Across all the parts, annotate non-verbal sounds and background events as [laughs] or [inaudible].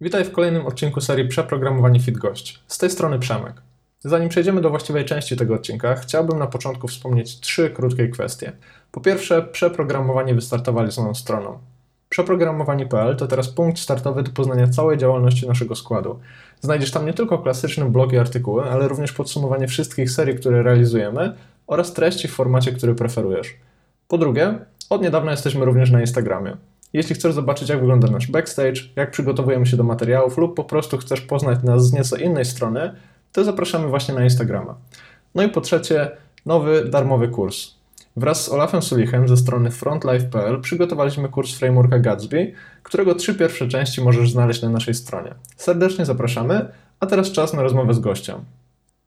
Witaj w kolejnym odcinku serii Przeprogramowanie Fit Gość. Z tej strony Przemek. Zanim przejdziemy do właściwej części tego odcinka, chciałbym na początku wspomnieć trzy krótkie kwestie. Po pierwsze, przeprogramowanie wystartowali z nową stroną. Przeprogramowanie.pl to teraz punkt startowy do poznania całej działalności naszego składu. Znajdziesz tam nie tylko klasyczne blogi i artykuły, ale również podsumowanie wszystkich serii, które realizujemy oraz treści w formacie, który preferujesz. Po drugie, od niedawna jesteśmy również na Instagramie. Jeśli chcesz zobaczyć, jak wygląda nasz backstage, jak przygotowujemy się do materiałów, lub po prostu chcesz poznać nas z nieco innej strony, to zapraszamy właśnie na Instagrama. No i po trzecie, nowy darmowy kurs. Wraz z Olafem Sulichem ze strony frontlife.pl przygotowaliśmy kurs frameworka Gatsby, którego trzy pierwsze części możesz znaleźć na naszej stronie. Serdecznie zapraszamy, a teraz czas na rozmowę z gościem.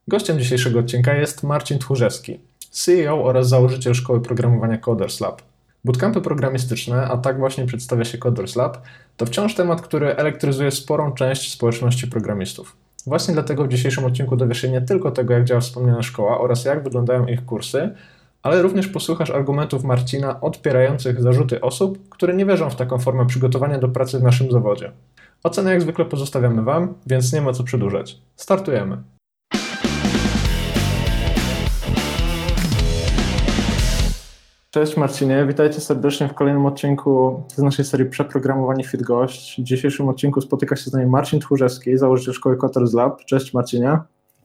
Gościem dzisiejszego odcinka jest Marcin Tchórzewski, CEO oraz założyciel szkoły programowania Coders Lab. Bootcampy programistyczne, a tak właśnie przedstawia się Coders Lab, to wciąż temat, który elektryzuje sporą część społeczności programistów. Właśnie dlatego w dzisiejszym odcinku dowiesz się nie tylko tego, jak działa wspomniana szkoła oraz jak wyglądają ich kursy, ale również posłuchasz argumentów Marcina odpierających zarzuty osób, które nie wierzą w taką formę przygotowania do pracy w naszym zawodzie. Ocenę jak zwykle pozostawiamy Wam, więc nie ma co przedłużać. Startujemy! Cześć Marcinie, witajcie serdecznie w kolejnym odcinku z naszej serii Przeprogramowanie Fit Gość. W dzisiejszym odcinku spotyka się z nami Marcin Tchórzewski, założyciel szkoły Koters Lab. Cześć Marcinie.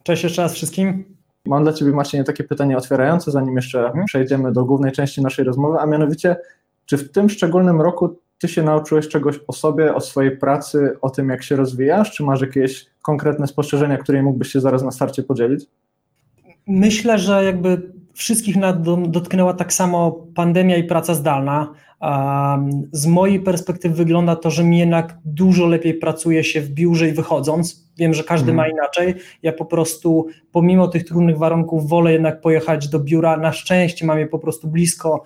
Cześć jeszcze raz wszystkim. Mam dla Ciebie Marcinie takie pytanie otwierające, zanim jeszcze hmm. przejdziemy do głównej części naszej rozmowy, a mianowicie, czy w tym szczególnym roku Ty się nauczyłeś czegoś o sobie, o swojej pracy, o tym jak się rozwijasz, czy masz jakieś konkretne spostrzeżenia, które mógłbyś się zaraz na starcie podzielić? Myślę, że jakby wszystkich dotknęła tak samo pandemia i praca zdalna. Z mojej perspektywy wygląda to, że mi jednak dużo lepiej pracuje się w biurze i wychodząc. Wiem, że każdy hmm. ma inaczej. Ja po prostu, pomimo tych trudnych warunków, wolę jednak pojechać do biura. Na szczęście mam je po prostu blisko,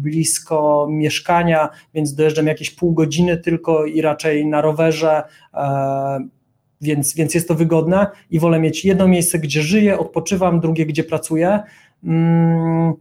blisko mieszkania, więc dojeżdżam jakieś pół godziny tylko i raczej na rowerze więc, więc jest to wygodne i wolę mieć jedno miejsce, gdzie żyję, odpoczywam, drugie, gdzie pracuję. Mm,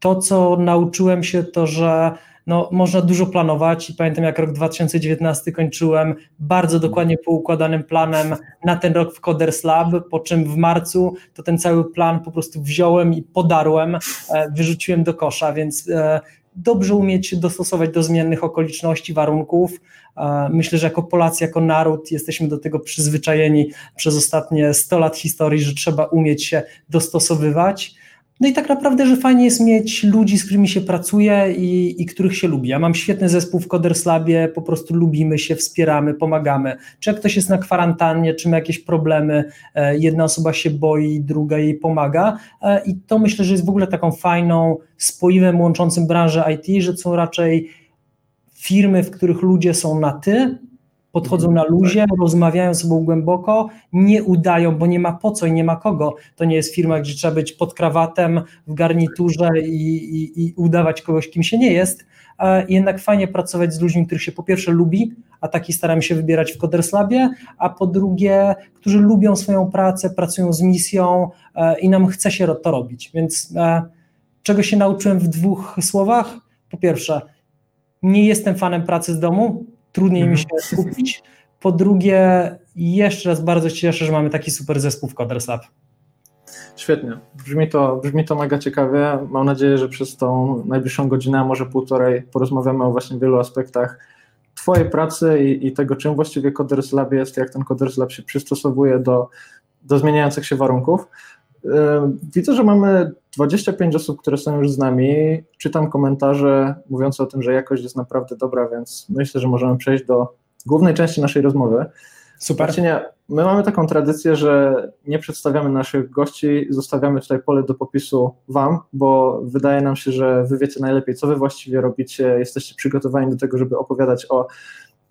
to, co nauczyłem się, to że no, można dużo planować i pamiętam jak rok 2019 kończyłem bardzo dokładnie poukładanym planem na ten rok w Coders Lab, po czym w marcu to ten cały plan po prostu wziąłem i podarłem, e, wyrzuciłem do kosza, więc e, dobrze umieć się dostosować do zmiennych okoliczności, warunków. E, myślę, że jako Polacy, jako naród jesteśmy do tego przyzwyczajeni przez ostatnie 100 lat historii, że trzeba umieć się dostosowywać. No i tak naprawdę, że fajnie jest mieć ludzi, z którymi się pracuje i, i których się lubi. Ja mam świetny zespół w Coders Labie, po prostu lubimy się, wspieramy, pomagamy. Czy jak ktoś jest na kwarantannie, czy ma jakieś problemy, e, jedna osoba się boi, druga jej pomaga e, i to myślę, że jest w ogóle taką fajną spoiwem łączącym branżę IT, że są raczej firmy, w których ludzie są na ty, podchodzą na luzie, rozmawiają ze sobą głęboko, nie udają, bo nie ma po co i nie ma kogo. To nie jest firma, gdzie trzeba być pod krawatem, w garniturze i, i, i udawać kogoś, kim się nie jest. Jednak fajnie pracować z ludźmi, których się po pierwsze lubi, a taki staramy się wybierać w Coders Labie, a po drugie, którzy lubią swoją pracę, pracują z misją e, i nam chce się to robić. Więc e, czego się nauczyłem w dwóch słowach? Po pierwsze, nie jestem fanem pracy z domu, trudniej mi mhm. się skupić. Po drugie, jeszcze raz bardzo się cieszę, że mamy taki super zespół w Coders Lab. Świetnie. Brzmi to, brzmi to mega ciekawie. Mam nadzieję, że przez tą najbliższą godzinę, a może półtorej porozmawiamy o właśnie wielu aspektach Twojej pracy i, i tego, czym właściwie Coders Lab jest, jak ten Coders Lab się przystosowuje do, do zmieniających się warunków. Widzę, że mamy 25 osób, które są już z nami. Czytam komentarze mówiące o tym, że jakość jest naprawdę dobra, więc myślę, że możemy przejść do głównej części naszej rozmowy. Super. Marcinie, my mamy taką tradycję, że nie przedstawiamy naszych gości, zostawiamy tutaj pole do popisu Wam, bo wydaje nam się, że Wy wiecie najlepiej, co Wy właściwie robicie, jesteście przygotowani do tego, żeby opowiadać o,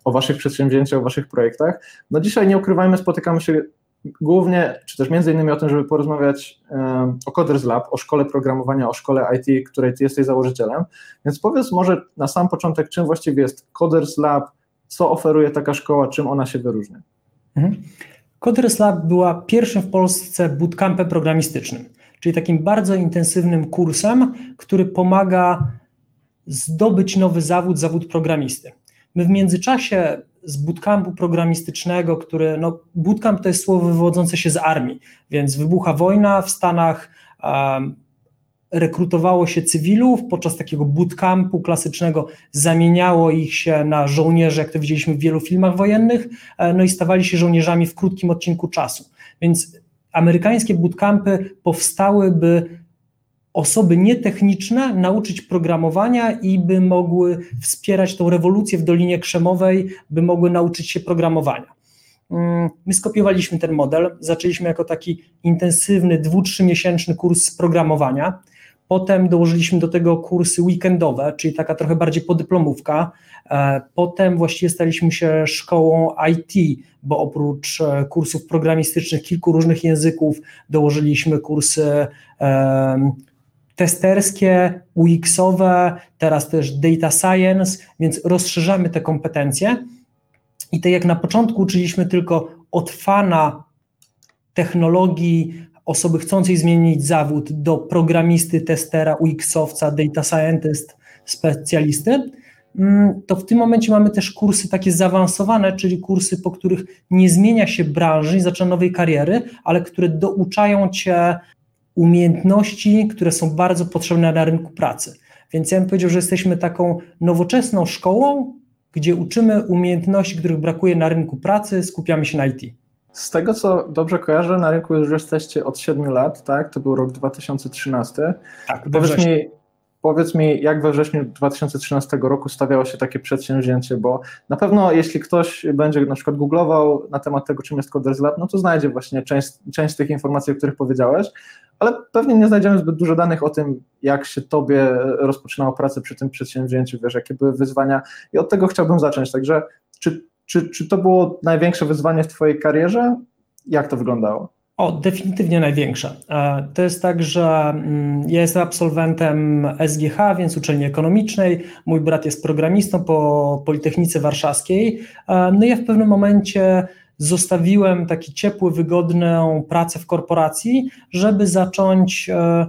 o Waszych przedsięwzięciach, o Waszych projektach. No dzisiaj nie ukrywajmy, spotykamy się głównie, czy też między innymi o tym, żeby porozmawiać o Coders Lab, o szkole programowania, o szkole IT, której ty jesteś założycielem. Więc powiedz może na sam początek, czym właściwie jest Coders Lab, co oferuje taka szkoła, czym ona się wyróżnia. Mhm. Coders Lab była pierwszym w Polsce bootcampem programistycznym, czyli takim bardzo intensywnym kursem, który pomaga zdobyć nowy zawód, zawód programisty. My w międzyczasie z bootcampu programistycznego, który, no bootcamp to jest słowo wywodzące się z armii, więc wybucha wojna w Stanach, um, rekrutowało się cywilów, podczas takiego bootcampu klasycznego zamieniało ich się na żołnierzy, jak to widzieliśmy w wielu filmach wojennych, e, no i stawali się żołnierzami w krótkim odcinku czasu. Więc amerykańskie bootcampy powstały, by osoby nietechniczne nauczyć programowania i by mogły wspierać tą rewolucję w Dolinie Krzemowej, by mogły nauczyć się programowania. Mm, my skopiowaliśmy ten model, zaczęliśmy jako taki intensywny, dwu, trzymiesięczny kurs programowania. Potem dołożyliśmy do tego kursy weekendowe, czyli taka trochę bardziej podyplomówka. E, potem właściwie staliśmy się szkołą IT, bo oprócz e, kursów programistycznych kilku różnych języków dołożyliśmy kursy testerskie, UX-owe, teraz też data science, więc rozszerzamy te kompetencje. I tak jak na początku uczyliśmy tylko od fana technologii, osoby chcącej zmienić zawód do programisty, testera, UX-owca, data scientist, specjalisty, mm, to w tym momencie mamy też kursy takie zaawansowane, czyli kursy, po których nie zmienia się branży, nie zaczyna nowej kariery, ale które douczają cię umiejętności, które są bardzo potrzebne na rynku pracy. Więc ja bym powiedział, że jesteśmy taką nowoczesną szkołą, gdzie uczymy umiejętności, których brakuje na rynku pracy, skupiamy się na IT. Z tego, co dobrze kojarzę, na rynku już jesteście od 7 lat, tak? To był rok 2013. Tak, Powiedz mi, Powiedz mi, jak we wrześniu 2013 roku stawiało się takie przedsięwzięcie, bo na pewno jeśli ktoś będzie na przykład googlował na temat tego, czym jest Coders Lab, no to znajdzie właśnie część, część tych informacji, o których powiedziałeś, ale pewnie nie znajdziemy zbyt dużo danych o tym, jak się tobie rozpoczynało pracę przy tym przedsięwzięciu, wiesz, jakie były wyzwania. I od tego chciałbym zacząć, także czy, czy, czy to było największe wyzwanie w twojej karierze? Jak to wyglądało? O, definitywnie największa. E, to jest tak, że mm, ja jestem absolwentem SGH, więc uczelni ekonomicznej. Mój brat jest programistą po Politechnice Warszawskiej. E, no i ja w pewnym momencie zostawiłem taki ciepły, wygodną pracę w korporacji, żeby zacząć e,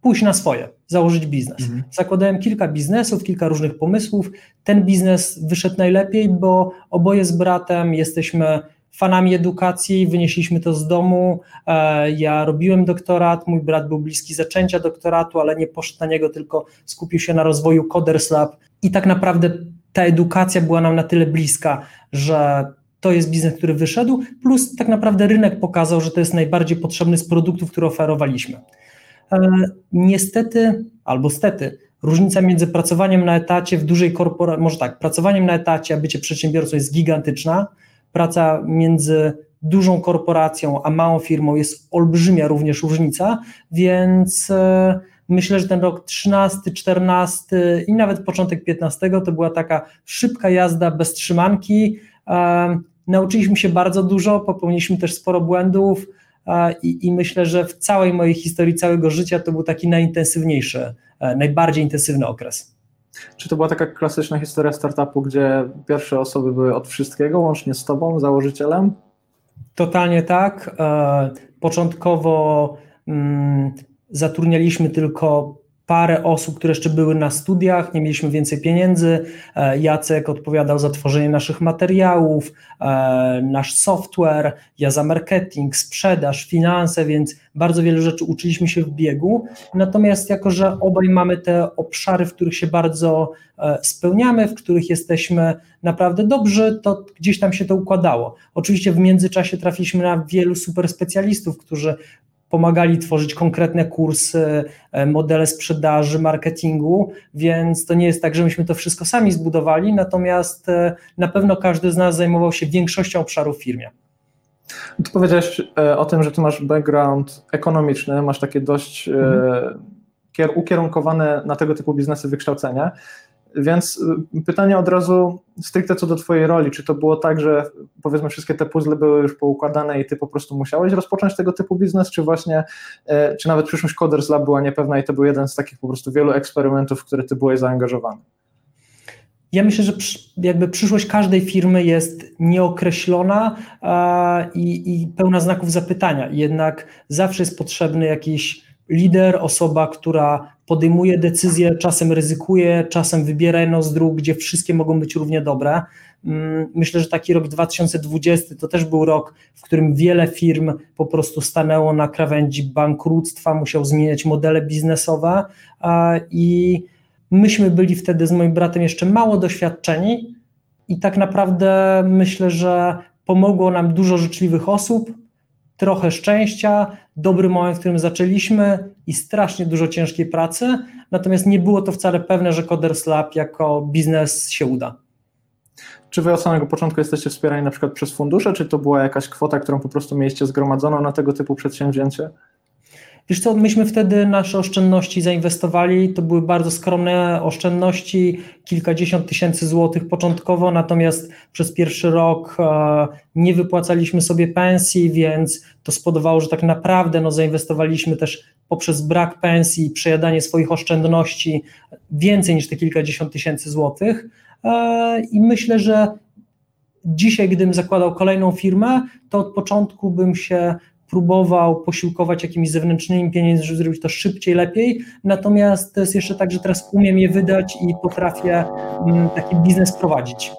pójść na swoje, założyć biznes. Mhm. Zakładałem kilka biznesów, kilka różnych pomysłów. Ten biznes wyszedł najlepiej, bo oboje z bratem jesteśmy fanami edukacji, wynieśliśmy to z domu. E, ja robiłem doktorat, mój brat był bliski zaczęcia doktoratu, ale nie poszedł na niego, tylko skupił się na rozwoju Coders Lab. I tak naprawdę ta edukacja była nam na tyle bliska, że to jest biznes, który wyszedł, plus tak naprawdę rynek pokazał, że to jest najbardziej potrzebny z produktów, które oferowaliśmy. E, niestety, albo stety, różnica między pracowaniem na etacie w dużej korporacji, może tak, pracowaniem na etacie, a bycie przedsiębiorcą jest gigantyczna, praca między dużą korporacją a małą firmą jest olbrzymia również różnica, więc e, myślę, że ten rok 13, 14 i nawet początek 15 to była taka szybka jazda bez trzymanki. E, nauczyliśmy się bardzo dużo, popełniliśmy też sporo błędów e, i, i myślę, że w całej mojej historii, całego życia to był taki najintensywniejszy, najbardziej intensywny okres. Czy to była taka klasyczna historia startupu, gdzie pierwsze osoby były od wszystkiego, łącznie z tobą, założycielem? Totalnie tak. E, początkowo mm, zatrudnialiśmy tylko parę osób, które jeszcze były na studiach, nie mieliśmy więcej pieniędzy. E, Jacek odpowiadał za tworzenie naszych materiałów, e, nasz software, ja za marketing, sprzedaż, finanse, więc bardzo wiele rzeczy uczyliśmy się w biegu. Natomiast jako, że obaj mamy te obszary, w których się bardzo e, spełniamy, w których jesteśmy naprawdę dobrzy, to gdzieś tam się to układało. Oczywiście w międzyczasie trafiliśmy na wielu super specjalistów, którzy pomagali tworzyć konkretne kursy, e, modele sprzedaży, marketingu, więc to nie jest tak, że myśmy to wszystko sami zbudowali, natomiast e, na pewno każdy z nas zajmował się większością obszarów w firmie. Tu powiedziałeś e, o tym, że ty masz background ekonomiczny, masz takie dość mhm. ukierunkowane na tego typu biznesy wykształcenie. Więc y, pytanie od razu stricte co do Twojej roli. Czy to było tak, że powiedzmy wszystkie te puzzle były już poukładane i Ty po prostu musiałeś rozpocząć tego typu biznes, czy właśnie, e, czy nawet przyszłość Coders Lab była niepewna i to był jeden z takich po prostu wielu eksperymentów, w które Ty byłeś zaangażowany? Ja myślę, że jakby przyszłość każdej firmy jest nieokreślona i, i pełna znaków zapytania. Jednak zawsze jest potrzebny jakiś lider, osoba, która podejmuje decyzje, czasem ryzykuje, czasem wybiera jedną z dróg, gdzie wszystkie mogą być równie dobre. mm, myślę, że taki rok 2020 to też był rok, w którym wiele firm po prostu stanęło na krawędzi bankructwa, musiał zmieniać modele biznesowe i myśmy byli wtedy z moim bratem jeszcze mało doświadczeni i tak naprawdę myślę, że pomogło nam dużo życzliwych osób, trochę szczęścia, dobry moment, w którym zaczęliśmy i strasznie dużo ciężkiej pracy, natomiast nie było to wcale pewne, że Coders Lab jako biznes się uda. Czy wy od samego początku jesteście wspierani na przykład przez fundusze, czy to była jakaś kwota, którą po prostu mieliście zgromadzoną na tego typu przedsięwzięcie? Wiesz co, myśmy wtedy nasze oszczędności zainwestowali, to były bardzo skromne oszczędności, kilkadziesiąt tysięcy złotych początkowo, natomiast przez pierwszy rok e, nie wypłacaliśmy sobie pensji, więc to spowodowało, że tak naprawdę no, zainwestowaliśmy też poprzez brak pensji, przejadanie swoich oszczędności więcej niż te kilkadziesiąt tysięcy złotych. E, i myślę, że dzisiaj, gdybym zakładał kolejną firmę, to od początku bym się próbował posiłkować jakimiś zewnętrznymi pieniędzmi, żeby zrobić to szybciej, lepiej. Natomiast to jest jeszcze tak, że teraz umiem je wydać i potrafię mm, taki biznes prowadzić.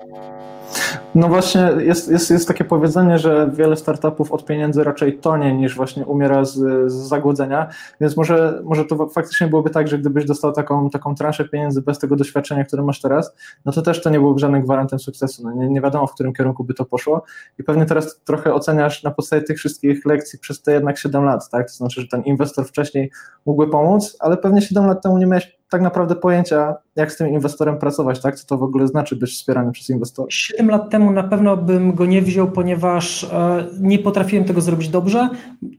No właśnie, jest, jest, jest takie powiedzenie, że wiele startupów od pieniędzy raczej tonie niż właśnie umiera z, z zagłodzenia, więc może, może to faktycznie byłoby tak, że gdybyś dostał taką, taką transzę pieniędzy bez tego doświadczenia, które masz teraz, no to też to nie byłoby żadnym gwarantem sukcesu. No nie, nie wiadomo, w którym kierunku by to poszło i pewnie teraz trochę oceniasz na podstawie tych wszystkich lekcji przez te jednak 7 lat, tak? To znaczy, że ten inwestor wcześniej mógłby pomóc, ale pewnie 7 lat temu nie miałeś tak naprawdę pojęcia, jak z tym inwestorem pracować, tak? Co to w ogóle znaczy być wspierany przez inwestora? Siedem lat temu na pewno bym go nie wziął, ponieważ e, nie potrafiłem tego zrobić dobrze.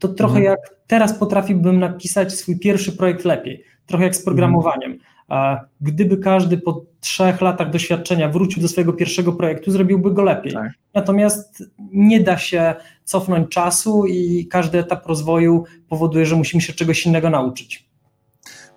To trochę mhm. jak teraz potrafiłbym napisać swój pierwszy projekt lepiej, trochę jak z programowaniem. Mhm. Gdyby każdy po trzech latach doświadczenia wrócił do swojego pierwszego projektu, zrobiłby go lepiej. Tak. Natomiast nie da się cofnąć czasu i każdy etap rozwoju powoduje, że musimy się czegoś innego nauczyć.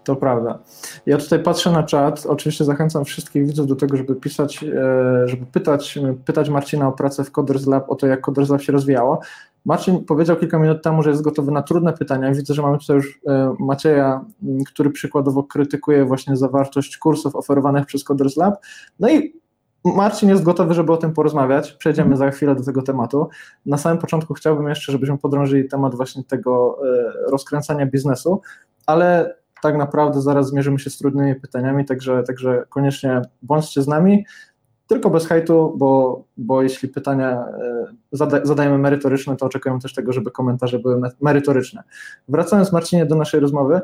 To prawda. Ja tutaj patrzę na czat. Oczywiście zachęcam wszystkich widzów do tego, żeby pisać, e, żeby pytać, pytać Marcina o pracę w Coders Lab, o to, jak Coders Lab się rozwijało. Marcin powiedział kilka minut temu, że jest gotowy na trudne pytania. Widzę, że mamy tutaj już e, Macieja, który przykładowo krytykuje właśnie zawartość kursów oferowanych przez Coders Lab. No i Marcin jest gotowy, żeby o tym porozmawiać. Przejdziemy za chwilę do tego tematu. Na samym początku chciałbym jeszcze, żebyśmy podrążyli temat właśnie tego e, rozkręcania biznesu, ale tak naprawdę zaraz zmierzymy się z trudnymi pytaniami, także, także koniecznie bądźcie z nami, tylko bez hejtu, bo, bo jeśli pytania e, zada, zadajemy merytoryczne, to oczekujemy też tego, żeby komentarze były merytoryczne. Wracając Marcinie do naszej rozmowy,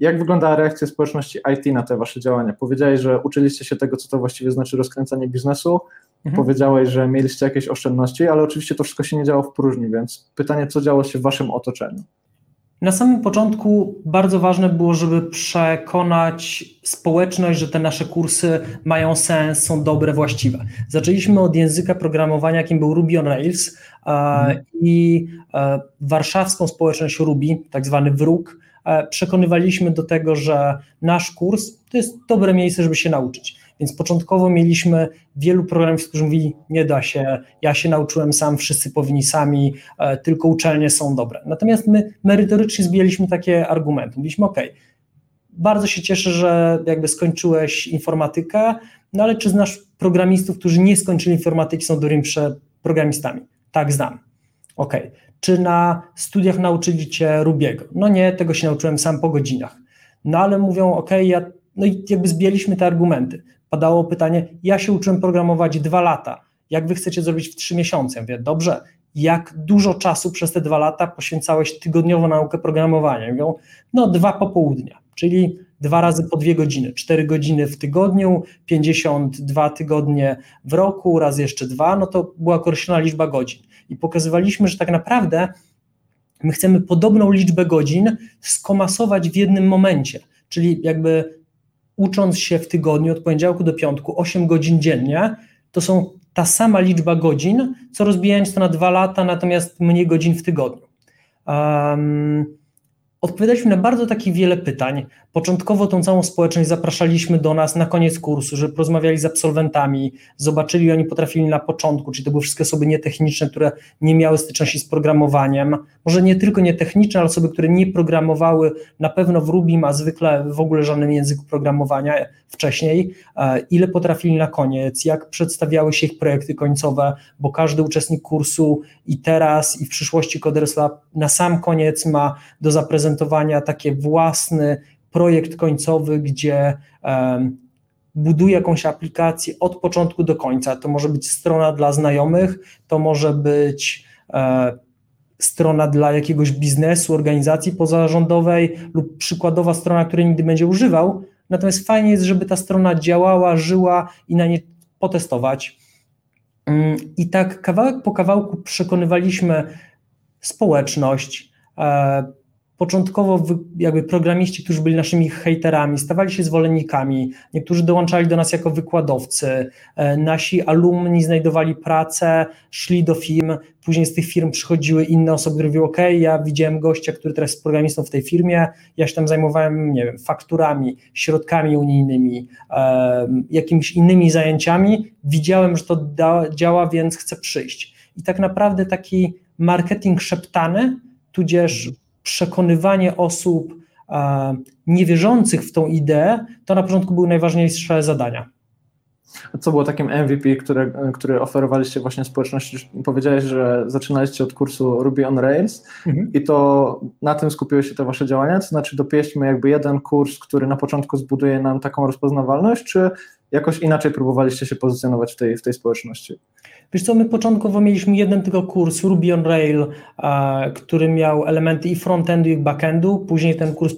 jak wygląda reakcja społeczności IT na te wasze działania? Powiedziałeś, że uczyliście się tego, co to właściwie znaczy rozkręcanie biznesu, mhm. powiedziałeś, że mieliście jakieś oszczędności, ale oczywiście to wszystko się nie działo w próżni, więc pytanie, co działo się w waszym otoczeniu? Na samym początku bardzo ważne było, żeby przekonać społeczność, że te nasze kursy mają sens, są dobre, właściwe. Zaczęliśmy od języka programowania, jakim był Ruby on Rails mhm. i e, warszawską społeczność Ruby, tak zwany wróg, e, przekonywaliśmy do tego, że nasz kurs to jest dobre miejsce, żeby się nauczyć. Więc początkowo mieliśmy wielu programistów, którzy mówili, nie da się, ja się nauczyłem sam, wszyscy powinni sami, e, tylko uczelnie są dobre. Natomiast my merytorycznie zbijaliśmy takie argumenty. Mówiliśmy, ok, bardzo się cieszę, że jakby skończyłeś informatykę, no ale czy znasz programistów, którzy nie skończyli informatyki, są dobrymi programistami? Tak, znam. Ok. Czy na studiach nauczyli cię Rubiego? No nie, tego się nauczyłem sam po godzinach. No ale mówią, ok, ja, no i jakby zbijaliśmy te argumenty padało pytanie, ja się uczyłem programować dwa lata, jak wy chcecie zrobić w trzy miesiące? Ja mówię, dobrze, jak dużo czasu przez te dwa lata poświęcałeś tygodniowo naukę programowania? Ja mówią, no dwa popołudnia, czyli dwa razy po dwie godziny, cztery godziny w tygodniu, 52 tygodnie w roku, raz jeszcze dwa, no to była określona liczba godzin. I pokazywaliśmy, że tak naprawdę my chcemy podobną liczbę godzin skomasować w jednym momencie, czyli jakby ucząc się w tygodniu od poniedziałku do piątku 8 godzin dziennie, to są ta sama liczba godzin, co rozbijając to na dwa lata, natomiast mniej godzin w tygodniu. Um, odpowiadaliśmy na bardzo takich wiele pytań. Początkowo tą całą społeczność zapraszaliśmy do nas na koniec kursu, żeby porozmawiali z absolwentami, zobaczyli, oni potrafili na początku, czyli to były wszystkie osoby nietechniczne, które nie miały styczności z programowaniem, może nie tylko nietechniczne, ale osoby, które nie programowały na pewno w Rubim, a zwykle w ogóle żadnym języku programowania wcześniej, e, ile potrafili na koniec, jak przedstawiały się ich projekty końcowe, bo każdy uczestnik kursu i teraz i w przyszłości Coders Lab na sam koniec ma do zaprezentowania taki własny projekt końcowy, gdzie buduje jakąś aplikację od początku do końca. To może być strona dla znajomych, to może być e, strona dla jakiegoś biznesu, organizacji pozarządowej lub przykładowa strona, której nigdy będzie używał. Natomiast fajnie jest, żeby ta strona działała, żyła i na nie potestować. Mm, I tak kawałek po kawałku przekonywaliśmy społeczność, e, początkowo jakby programiści, którzy byli naszymi hejterami, stawali się zwolennikami, niektórzy dołączali do nas jako wykładowcy, e, nasi alumni znajdowali pracę, szli do firm, później z tych firm przychodziły inne osoby, które mówiły, ok, ja widziałem gościa, który teraz jest programistą w tej firmie, ja się tam zajmowałem, nie wiem, fakturami, środkami unijnymi, e, jakimiś innymi zajęciami, widziałem, że to da, działa, więc chcę przyjść. I tak naprawdę taki marketing szeptany, tudzież przekonywanie osób niewierzących w tą ideę, to na początku były najważniejsze zadania. A co było takim MVP, który, który oferowaliście właśnie społeczności? Powiedziałeś, że zaczynaliście od kursu Ruby on Rails mhm. i to na tym skupiły się te wasze działania, to znaczy dopieśćmy jakby jeden kurs, który na początku zbuduje nam taką rozpoznawalność, czy jakoś inaczej próbowaliście się pozycjonować w tej, w tej społeczności? Wiesz co, my początkowo mieliśmy jeden tylko kurs Ruby on Rail, który miał elementy i frontendu i backendu, później ten kurs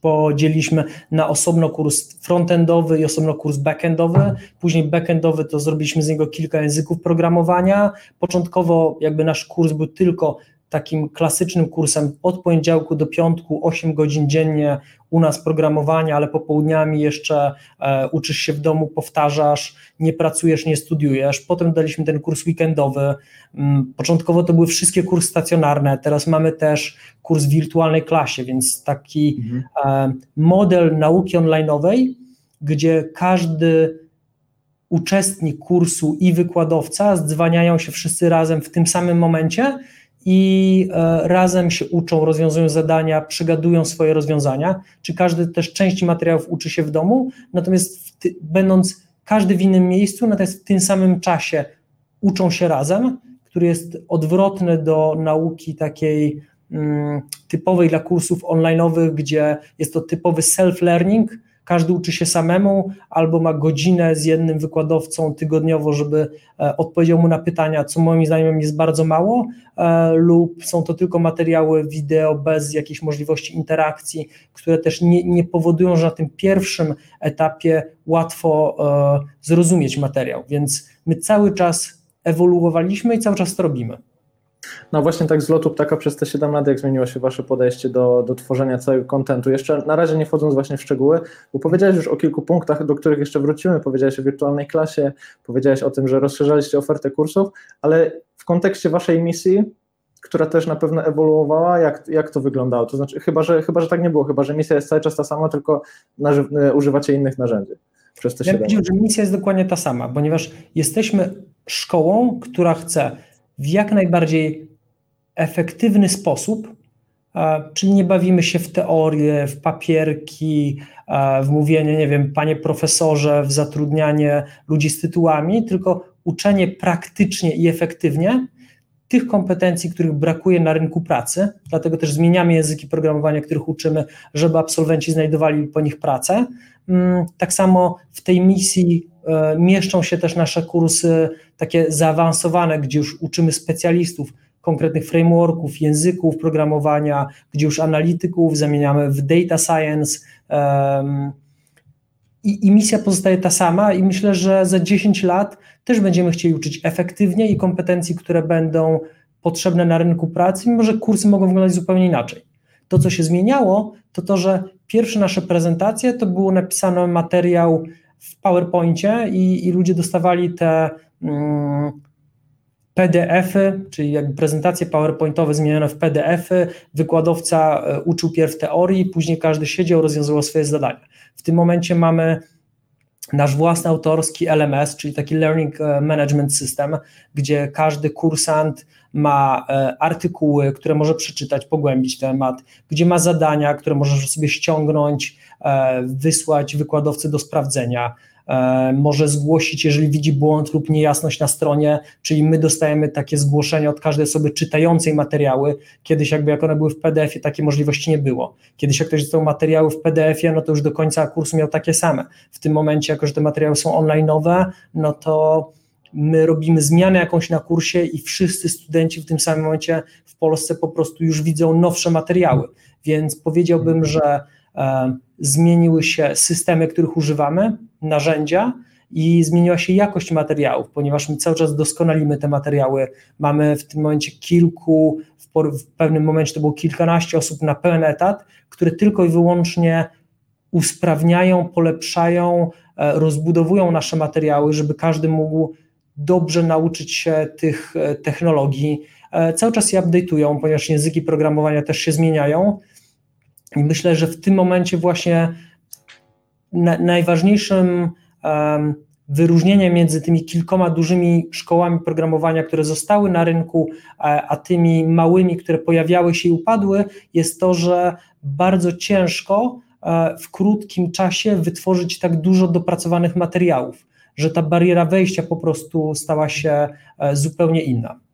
podzieliliśmy na osobno kurs frontendowy i osobno kurs backendowy, później backendowy to zrobiliśmy z niego kilka języków programowania, początkowo jakby nasz kurs był tylko takim klasycznym kursem od poniedziałku do piątku, 8 godzin dziennie u nas programowania, ale popołudniami jeszcze e, uczysz się w domu, powtarzasz, nie pracujesz, nie studiujesz. Potem daliśmy ten kurs weekendowy. Mm, początkowo to były wszystkie kursy stacjonarne, teraz mamy też kurs w wirtualnej klasie, więc taki mhm. e, model nauki online'owej, gdzie każdy uczestnik kursu i wykładowca zdzwaniają się wszyscy razem w tym samym momencie i e, razem się uczą, rozwiązują zadania, przegadują swoje rozwiązania, czy każdy też części materiałów uczy się w domu, natomiast ty, będąc każdy w innym miejscu, natomiast w tym samym czasie uczą się razem, który jest odwrotny do nauki takiej mm, typowej dla kursów online'owych, gdzie jest to typowy self-learning, każdy uczy się samemu albo ma godzinę z jednym wykładowcą tygodniowo, żeby e, odpowiedział mu na pytania, co moim zdaniem jest bardzo mało, e, lub są to tylko materiały wideo bez jakiejś możliwości interakcji, które też nie, nie powodują, że na tym pierwszym etapie łatwo e, zrozumieć materiał. Więc my cały czas ewoluowaliśmy i cały czas to robimy. No właśnie tak z lotu ptaka przez te 7 lat, jak zmieniło się Wasze podejście do, do tworzenia całego kontentu. Jeszcze na razie nie wchodząc właśnie w szczegóły, bo powiedziałeś już o kilku punktach, do których jeszcze wrócimy. Powiedziałeś o wirtualnej klasie, powiedziałeś o tym, że rozszerzaliście ofertę kursów, ale w kontekście Waszej misji, która też na pewno ewoluowała, jak, jak to wyglądało? To znaczy, chyba że, chyba, że tak nie było, chyba, że misja jest cały czas ta sama, tylko używacie innych narzędzi. Przez te ja powiedział, że misja jest dokładnie ta sama, ponieważ jesteśmy szkołą, która chce w jak najbardziej efektywny sposób, czyli nie bawimy się w teorię, w papierki, w mówienie, nie wiem, panie profesorze, w zatrudnianie ludzi z tytułami, tylko uczenie praktycznie i efektywnie tych kompetencji, których brakuje na rynku pracy, dlatego też zmieniamy języki programowania, których uczymy, żeby absolwenci znajdowali po nich pracę. Mm, tak samo w tej misji e, mieszczą się też nasze kursy takie zaawansowane, gdzie już uczymy specjalistów konkretnych frameworków, języków programowania, gdzie już analityków zamieniamy w data science. i, I misja pozostaje ta sama, i myślę, że za 10 lat też będziemy chcieli uczyć efektywnie i kompetencji, które będą potrzebne na rynku pracy, mimo że kursy mogą wyglądać zupełnie inaczej. To, co się zmieniało, to to, że pierwsze nasze prezentacje to było napisany materiał w PowerPoincie i, i ludzie dostawali te mm, PDF-y, czyli jakby prezentacje PowerPointowe zmienione w PDF-y, wykładowca e, uczył pierw teorii, później każdy siedział, rozwiązywał swoje zadania. W tym momencie mamy nasz własny autorski LMS, czyli taki Learning e, Management System, gdzie każdy kursant ma e, artykuły, które może przeczytać, pogłębić temat, gdzie ma zadania, które może sobie ściągnąć, wysłać wykładowcy do sprawdzenia. E, może zgłosić, jeżeli widzi błąd lub niejasność na stronie, czyli my dostajemy takie zgłoszenia od każdej osoby czytającej materiały. Kiedyś jakby jak one były w PDF-ie, takiej możliwości nie było. Kiedyś jak ktoś dostał materiały w PDF-ie, no to już do końca kursu miał takie same. W tym momencie, jako że te materiały są online'owe, no to my robimy zmianę jakąś na kursie i wszyscy studenci w tym samym momencie w Polsce po prostu już widzą nowsze materiały, więc powiedziałbym, że zmieniły się systemy, których używamy, narzędzia i zmieniła się jakość materiałów, ponieważ my cały czas doskonalimy te materiały. Mamy w tym momencie kilku, w, pewnym momencie to było kilkanaście osób na pełen etat, które tylko i wyłącznie usprawniają, polepszają, e, rozbudowują nasze materiały, żeby każdy mógł dobrze nauczyć się tych e, technologii. E, cały czas je update'ują, ponieważ języki programowania też się zmieniają. I myślę, że w tym momencie właśnie na, najważniejszym um, wyróżnieniem między tymi kilkoma dużymi szkołami programowania, które zostały na rynku, a, a tymi małymi, które pojawiały się i upadły, jest to, że bardzo ciężko e, w krótkim czasie wytworzyć tak dużo dopracowanych materiałów, że ta bariera wejścia po prostu stała się e, zupełnie inna.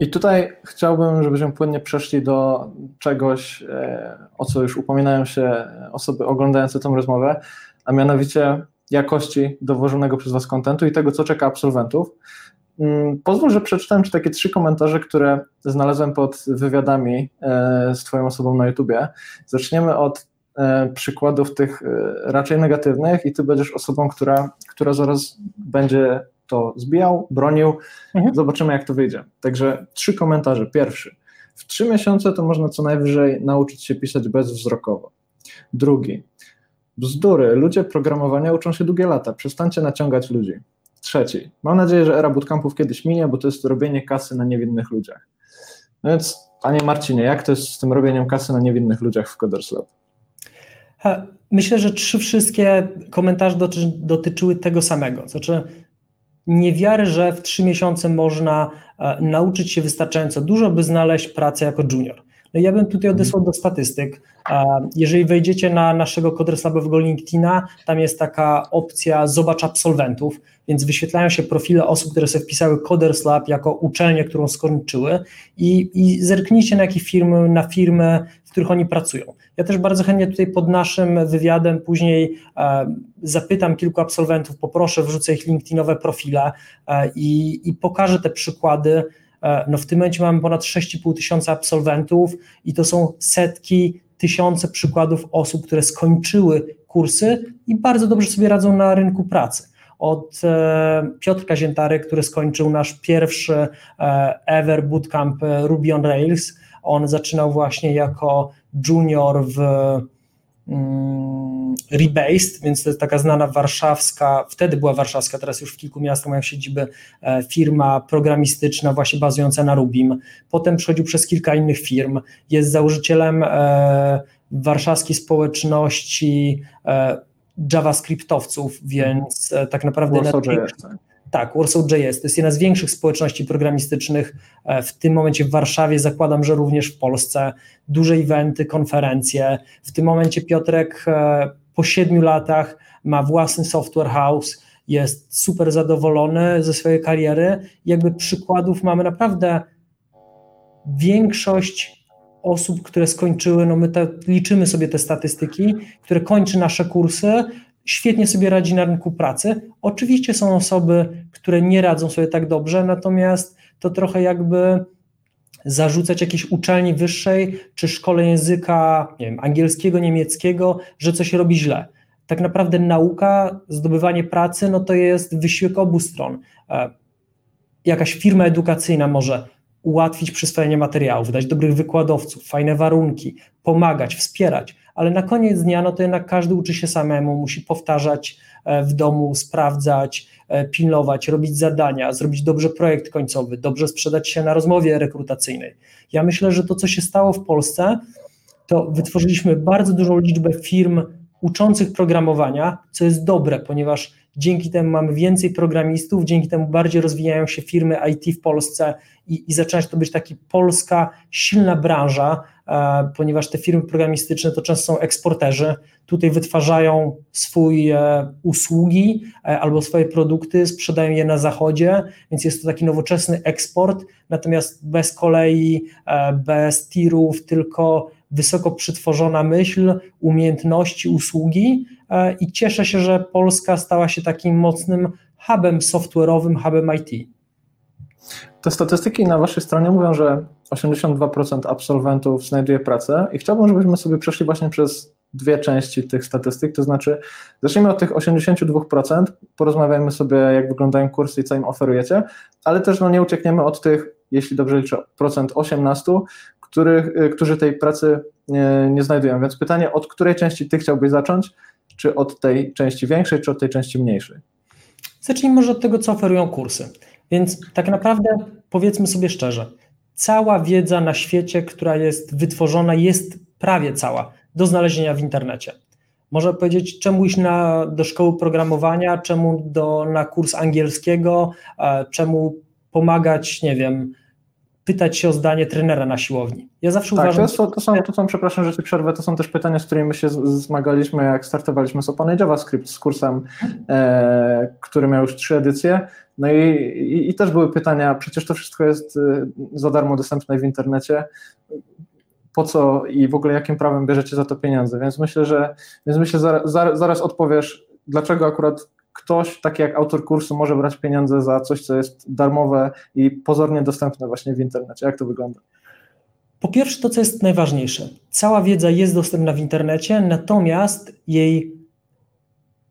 I tutaj chciałbym, żebyśmy płynnie przeszli do czegoś, e, o co już upominają się osoby oglądające tę rozmowę, a mianowicie jakości dowożonego przez Was kontentu i tego, co czeka absolwentów. Mm, pozwól, że przeczytam Ci takie trzy komentarze, które znalazłem pod wywiadami e, z Twoją osobą na YouTubie. Zaczniemy od e, przykładów tych raczej negatywnych i Ty będziesz osobą, która, która zaraz będzie to zbijał, bronił. Mhm. Zobaczymy, jak to wyjdzie. Także trzy komentarze. Pierwszy. W trzy miesiące to można co najwyżej nauczyć się pisać bezwzrokowo. Drugi. Bzdury. Ludzie programowania uczą się długie lata. Przestańcie naciągać ludzi. Trzeci. Mam nadzieję, że era bootcampów kiedyś minie, bo to jest robienie kasy na niewinnych ludziach. No więc, panie Marcinie, jak to jest z tym robieniem kasy na niewinnych ludziach w Coders Lab? Myślę, że trzy wszystkie komentarze doty dotyczyły tego samego. Znaczy, niewiary, że w trzy miesiące można e, nauczyć się wystarczająco dużo, by znaleźć pracę jako junior. No ja bym tutaj odesłał do statystyk. E, jeżeli wejdziecie na naszego kodreslabowego LinkedIna, tam jest taka opcja zobacz absolwentów, więc wyświetlają się profile osób, które sobie wpisały Coders Lab jako uczelnię, którą skończyły i, i zerknijcie na jakie firmy, na firmy, w których oni pracują. Ja też bardzo chętnie tutaj pod naszym wywiadem później e, zapytam kilku absolwentów, poproszę, wrzucę ich LinkedInowe profile e, i, i pokażę te przykłady. E, no w tym momencie mamy ponad 6,5 tysiąca absolwentów i to są setki, tysiące przykładów osób, które skończyły kursy i bardzo dobrze sobie radzą na rynku pracy od Piotrka Ziętary, który skończył nasz pierwszy ever bootcamp Ruby on Rails. On zaczynał właśnie jako junior w mm, Rebased, więc to jest taka znana warszawska, wtedy była warszawska, teraz już w kilku miastach mają siedziby e, firma programistyczna właśnie bazująca na Rubim. Potem przechodził przez kilka innych firm, jest założycielem warszawskiej społeczności JavaScriptowców, więc e, tak naprawdę... Warsaw.js, tak? Warsaw.js to jest jedna z większych społeczności programistycznych e, w tym momencie w Warszawie, zakładam, że również w Polsce. Duże eventy, konferencje. W tym momencie Piotrek e, po siedmiu latach ma własny software house, jest super zadowolony ze swojej kariery. Jakby przykładów mamy naprawdę większość osób, które skończyły, no my te, liczymy sobie te statystyki, które kończy nasze kursy, świetnie sobie radzi na rynku pracy. Oczywiście są osoby, które nie radzą sobie tak dobrze, natomiast to trochę jakby zarzucać jakiejś uczelni wyższej czy szkole języka nie wiem, angielskiego, niemieckiego, że coś robi źle. Tak naprawdę nauka, zdobywanie pracy, no to jest wysiłek obu stron. E, jakaś firma edukacyjna może ułatwić przyswojenie materiałów, dać dobrych wykładowców, fajne warunki, pomagać, wspierać, ale na koniec dnia, no to jednak każdy uczy się samemu, musi powtarzać e, w domu, sprawdzać, e, pilnować, robić zadania, zrobić dobrze projekt końcowy, dobrze sprzedać się na rozmowie rekrutacyjnej. Ja myślę, że to, co się stało w Polsce, to wytworzyliśmy bardzo dużą liczbę firm uczących programowania, co jest dobre, ponieważ dzięki temu mamy więcej programistów, dzięki temu bardziej rozwijają się firmy IT w Polsce i, i zaczyna się to być taka polska silna branża, e, ponieważ te firmy programistyczne to często są eksporterzy, tutaj wytwarzają swoje usługi e, albo swoje produkty, sprzedają je na zachodzie, więc jest to taki nowoczesny eksport, natomiast bez kolei, e, bez tirów, tylko wysoko przetworzona myśl, umiejętności, usługi e, i cieszę się, że Polska stała się takim mocnym hubem software'owym, hubem IT. Te statystyki na Waszej stronie mówią, że 82% absolwentów znajduje pracę i chciałbym, żebyśmy sobie przeszli właśnie przez dwie części tych statystyk, to znaczy zacznijmy od tych 82%, porozmawiajmy sobie jak wyglądają kursy i co im oferujecie, ale też no, nie uciekniemy od tych, jeśli dobrze liczę, procent 18, których, y, którzy tej pracy nie, nie znajdują. Więc pytanie, od której części ty chciałbyś zacząć? Czy od tej części większej, czy od tej części mniejszej? Zacznijmy może od tego, co oferują kursy. Więc tak naprawdę powiedzmy sobie szczerze, cała wiedza na świecie, która jest wytworzona, jest prawie cała do znalezienia w internecie. Można powiedzieć, czemu iść na, do szkoły programowania, czemu do, na kurs angielskiego, e, czemu pomagać, nie wiem, pytać się o zdanie trenera na siłowni. Ja zawsze tak, uważam... To, są, to, są, to są, przepraszam, że ci przerwę, to są też pytania, z którymi się zmagaliśmy, jak startowaliśmy z Opany JavaScript, z kursem, e, który miał już trzy edycje. No i, i, i, też były pytania, przecież to wszystko jest e, za darmo dostępne w internecie, po co i w ogóle jakim prawem bierzecie za to pieniądze, więc myślę, że więc myślę, zaraz, zaraz odpowiesz, dlaczego akurat ktoś, taki jak autor kursu, może brać pieniądze za coś, co jest darmowe i pozornie dostępne właśnie w internecie. Jak to wygląda? Po pierwsze, to co jest najważniejsze. Cała wiedza jest dostępna w internecie, natomiast jej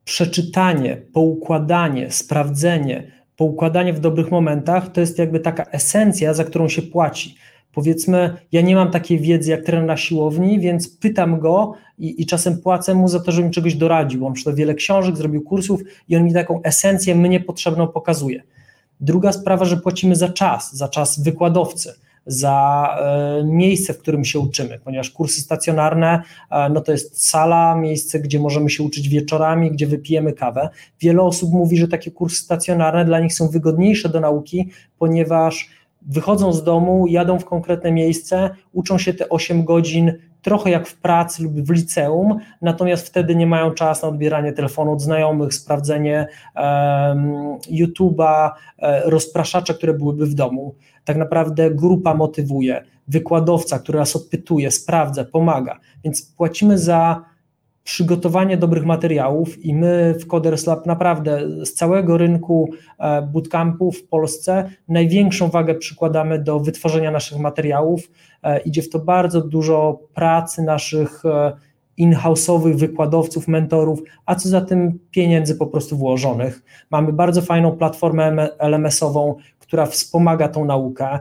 przeczytanie, poukładanie, sprawdzenie, poukładanie w dobrych momentach to jest jakby taka esencja, za którą się płaci powiedzmy, ja nie mam takiej wiedzy jak trener na siłowni, więc pytam go i, i czasem płacę mu za to, żeby mi czegoś doradził. On przeczytał wiele książek, zrobił kursów i on mi taką esencję mnie potrzebną pokazuje. Druga sprawa, że płacimy za czas, za czas wykładowcy, za e, miejsce, w którym się uczymy, ponieważ kursy stacjonarne e, no to jest sala, miejsce, gdzie możemy się uczyć wieczorami, gdzie wypijemy kawę. Wiele osób mówi, że takie kursy stacjonarne dla nich są wygodniejsze do nauki, ponieważ wychodzą z domu, jadą w konkretne miejsce, uczą się te 8 godzin trochę jak w pracy lub w liceum, natomiast wtedy nie mają czasu na odbieranie telefonu od znajomych, sprawdzenie um, YouTube'a, e, rozpraszacze, które byłyby w domu. Tak naprawdę grupa motywuje, wykładowca, który nas odpytuje, sprawdza, pomaga, więc płacimy za przygotowanie dobrych materiałów i my w Coders Lab naprawdę z całego rynku e, bootcampów w Polsce największą wagę przykładamy do wytworzenia naszych materiałów. E, idzie w to bardzo dużo pracy naszych e, in-house'owych wykładowców, mentorów, a co za tym pieniędzy po prostu włożonych. Mamy bardzo fajną platformę LMS-ową, która wspomaga tą naukę.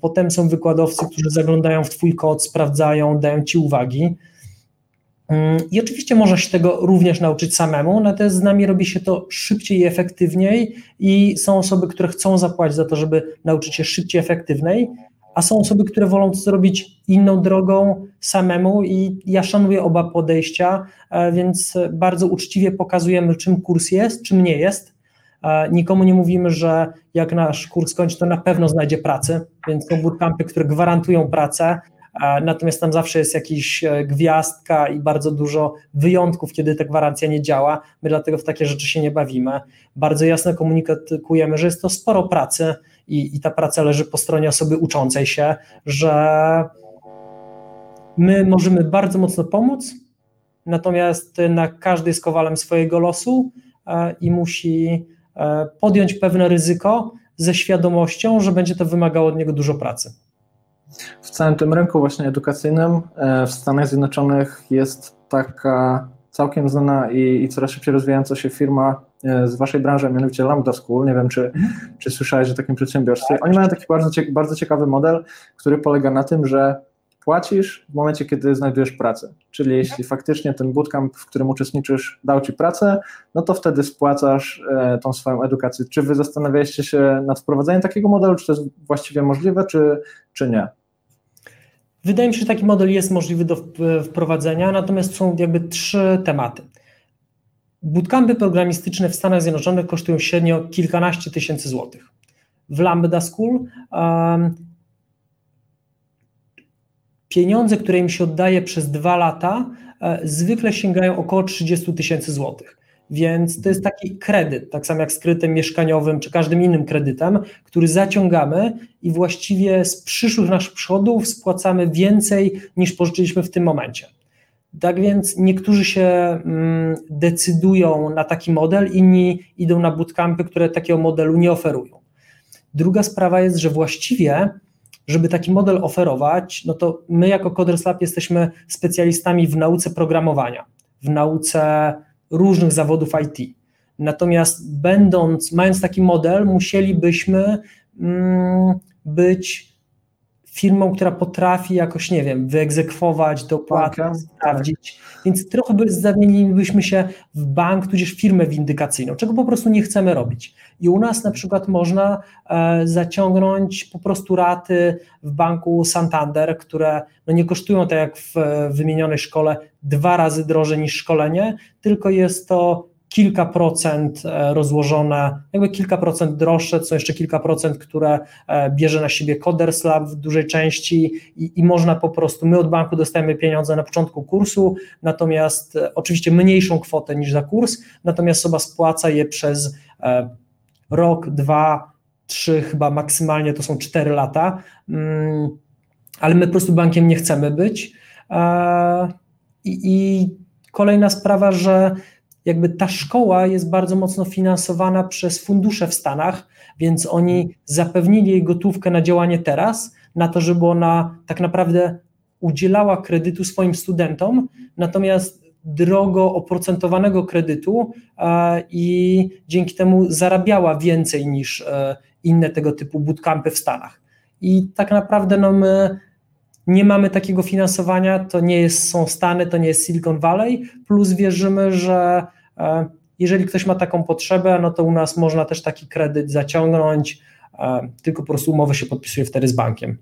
Potem są wykładowcy, którzy zaglądają w Twój kod, sprawdzają, dają Ci uwagi. Mm, I oczywiście można się tego również nauczyć samemu, natomiast z nami robi się to szybciej i efektywniej i są osoby, które chcą zapłacić za to, żeby nauczyć się szybciej, efektywniej, a są osoby, które wolą to zrobić inną drogą samemu i ja szanuję oba podejścia, e, więc bardzo uczciwie pokazujemy, czym kurs jest, czym nie jest. E, nikomu nie mówimy, że jak nasz kurs kończy, to na pewno znajdzie pracę, więc są bootcampy, które gwarantują pracę, natomiast tam zawsze jest jakiś e, gwiazdka i bardzo dużo wyjątków, kiedy ta gwarancja nie działa. My dlatego w takie rzeczy się nie bawimy. Bardzo jasno komunikujemy, że jest to sporo pracy i, i ta praca leży po stronie osoby uczącej się, że my możemy bardzo mocno pomóc, natomiast na każdy jest kowalem swojego losu e, i musi e, podjąć pewne ryzyko ze świadomością, że będzie to wymagało od niego dużo pracy. W całym tym rynku właśnie edukacyjnym e, w Stanach Zjednoczonych jest taka całkiem znana i, i coraz szybciej rozwijająca się firma e, z waszej branży, mianowicie Lambda School. Nie wiem, czy, czy słyszałeś o takim przedsiębiorstwie. Oni mają taki bardzo, bardzo ciekawy model, który polega na tym, że płacisz w momencie, kiedy znajdujesz pracę. Czyli jeśli faktycznie ten bootcamp, w którym uczestniczysz, dał ci pracę, no to wtedy spłacasz e, tą swoją edukację. Czy wy zastanawialiście się nad wprowadzeniem takiego modelu, czy to jest właściwie możliwe, czy, czy nie? Wydaje mi się, że taki model jest możliwy do wprowadzenia, natomiast są jakby trzy tematy. Bootcampy programistyczne w Stanach Zjednoczonych kosztują średnio kilkanaście tysięcy złotych. W Lambda School um, pieniądze, które im się oddaje przez dwa lata, e, zwykle sięgają około 30 tysięcy złotych. Więc to jest taki kredyt, tak samo jak z kredytem mieszkaniowym czy każdym innym kredytem, który zaciągamy i właściwie z przyszłych naszych przychodów spłacamy więcej niż pożyczyliśmy w tym momencie. Tak więc niektórzy się mm, decydują na taki model, inni idą na bootcampy, które takiego modelu nie oferują. Druga sprawa jest, że właściwie, żeby taki model oferować, no to my jako Coders Lab jesteśmy specjalistami w nauce programowania, w nauce różnych zawodów IT. Natomiast będąc, mając taki model, musielibyśmy mm, być firmą, która potrafi jakoś, nie wiem, wyegzekwować dopłaty, tak, sprawdzić. Tak. Więc trochę by zamienilibyśmy się w bank, tudzież firmę windykacyjną, czego po prostu nie chcemy robić. I u nas na przykład można e, zaciągnąć po prostu raty w banku Santander, które no nie kosztują tak jak w wymienionej szkole dwa razy drożej niż szkolenie, tylko jest to kilka procent e, rozłożone, jakby kilka procent droższe, są jeszcze kilka procent, które e, bierze na siebie Coders Lab w dużej części i, i można po prostu, my od banku dostajemy pieniądze na początku kursu, natomiast oczywiście mniejszą kwotę niż za kurs, natomiast osoba spłaca je przez rok, dwa, trzy, chyba maksymalnie to są cztery lata, mm, ale my po prostu bankiem nie chcemy być. I, i kolejna sprawa, że jakby ta szkoła jest bardzo mocno finansowana przez fundusze w Stanach, więc oni zapewnili jej gotówkę na działanie teraz, na to, żeby ona tak naprawdę udzielała kredytu swoim studentom, natomiast drogo oprocentowanego kredytu e, i dzięki temu zarabiała więcej niż e, inne tego typu bootcampy w Stanach. I tak naprawdę no my nie mamy takiego finansowania, to nie jest, są Stany, to nie jest Silicon Valley, plus wierzymy, że e, jeżeli ktoś ma taką potrzebę, no to u nas można też taki kredyt zaciągnąć, tylko po prostu umowę się podpisuje wtedy z bankiem.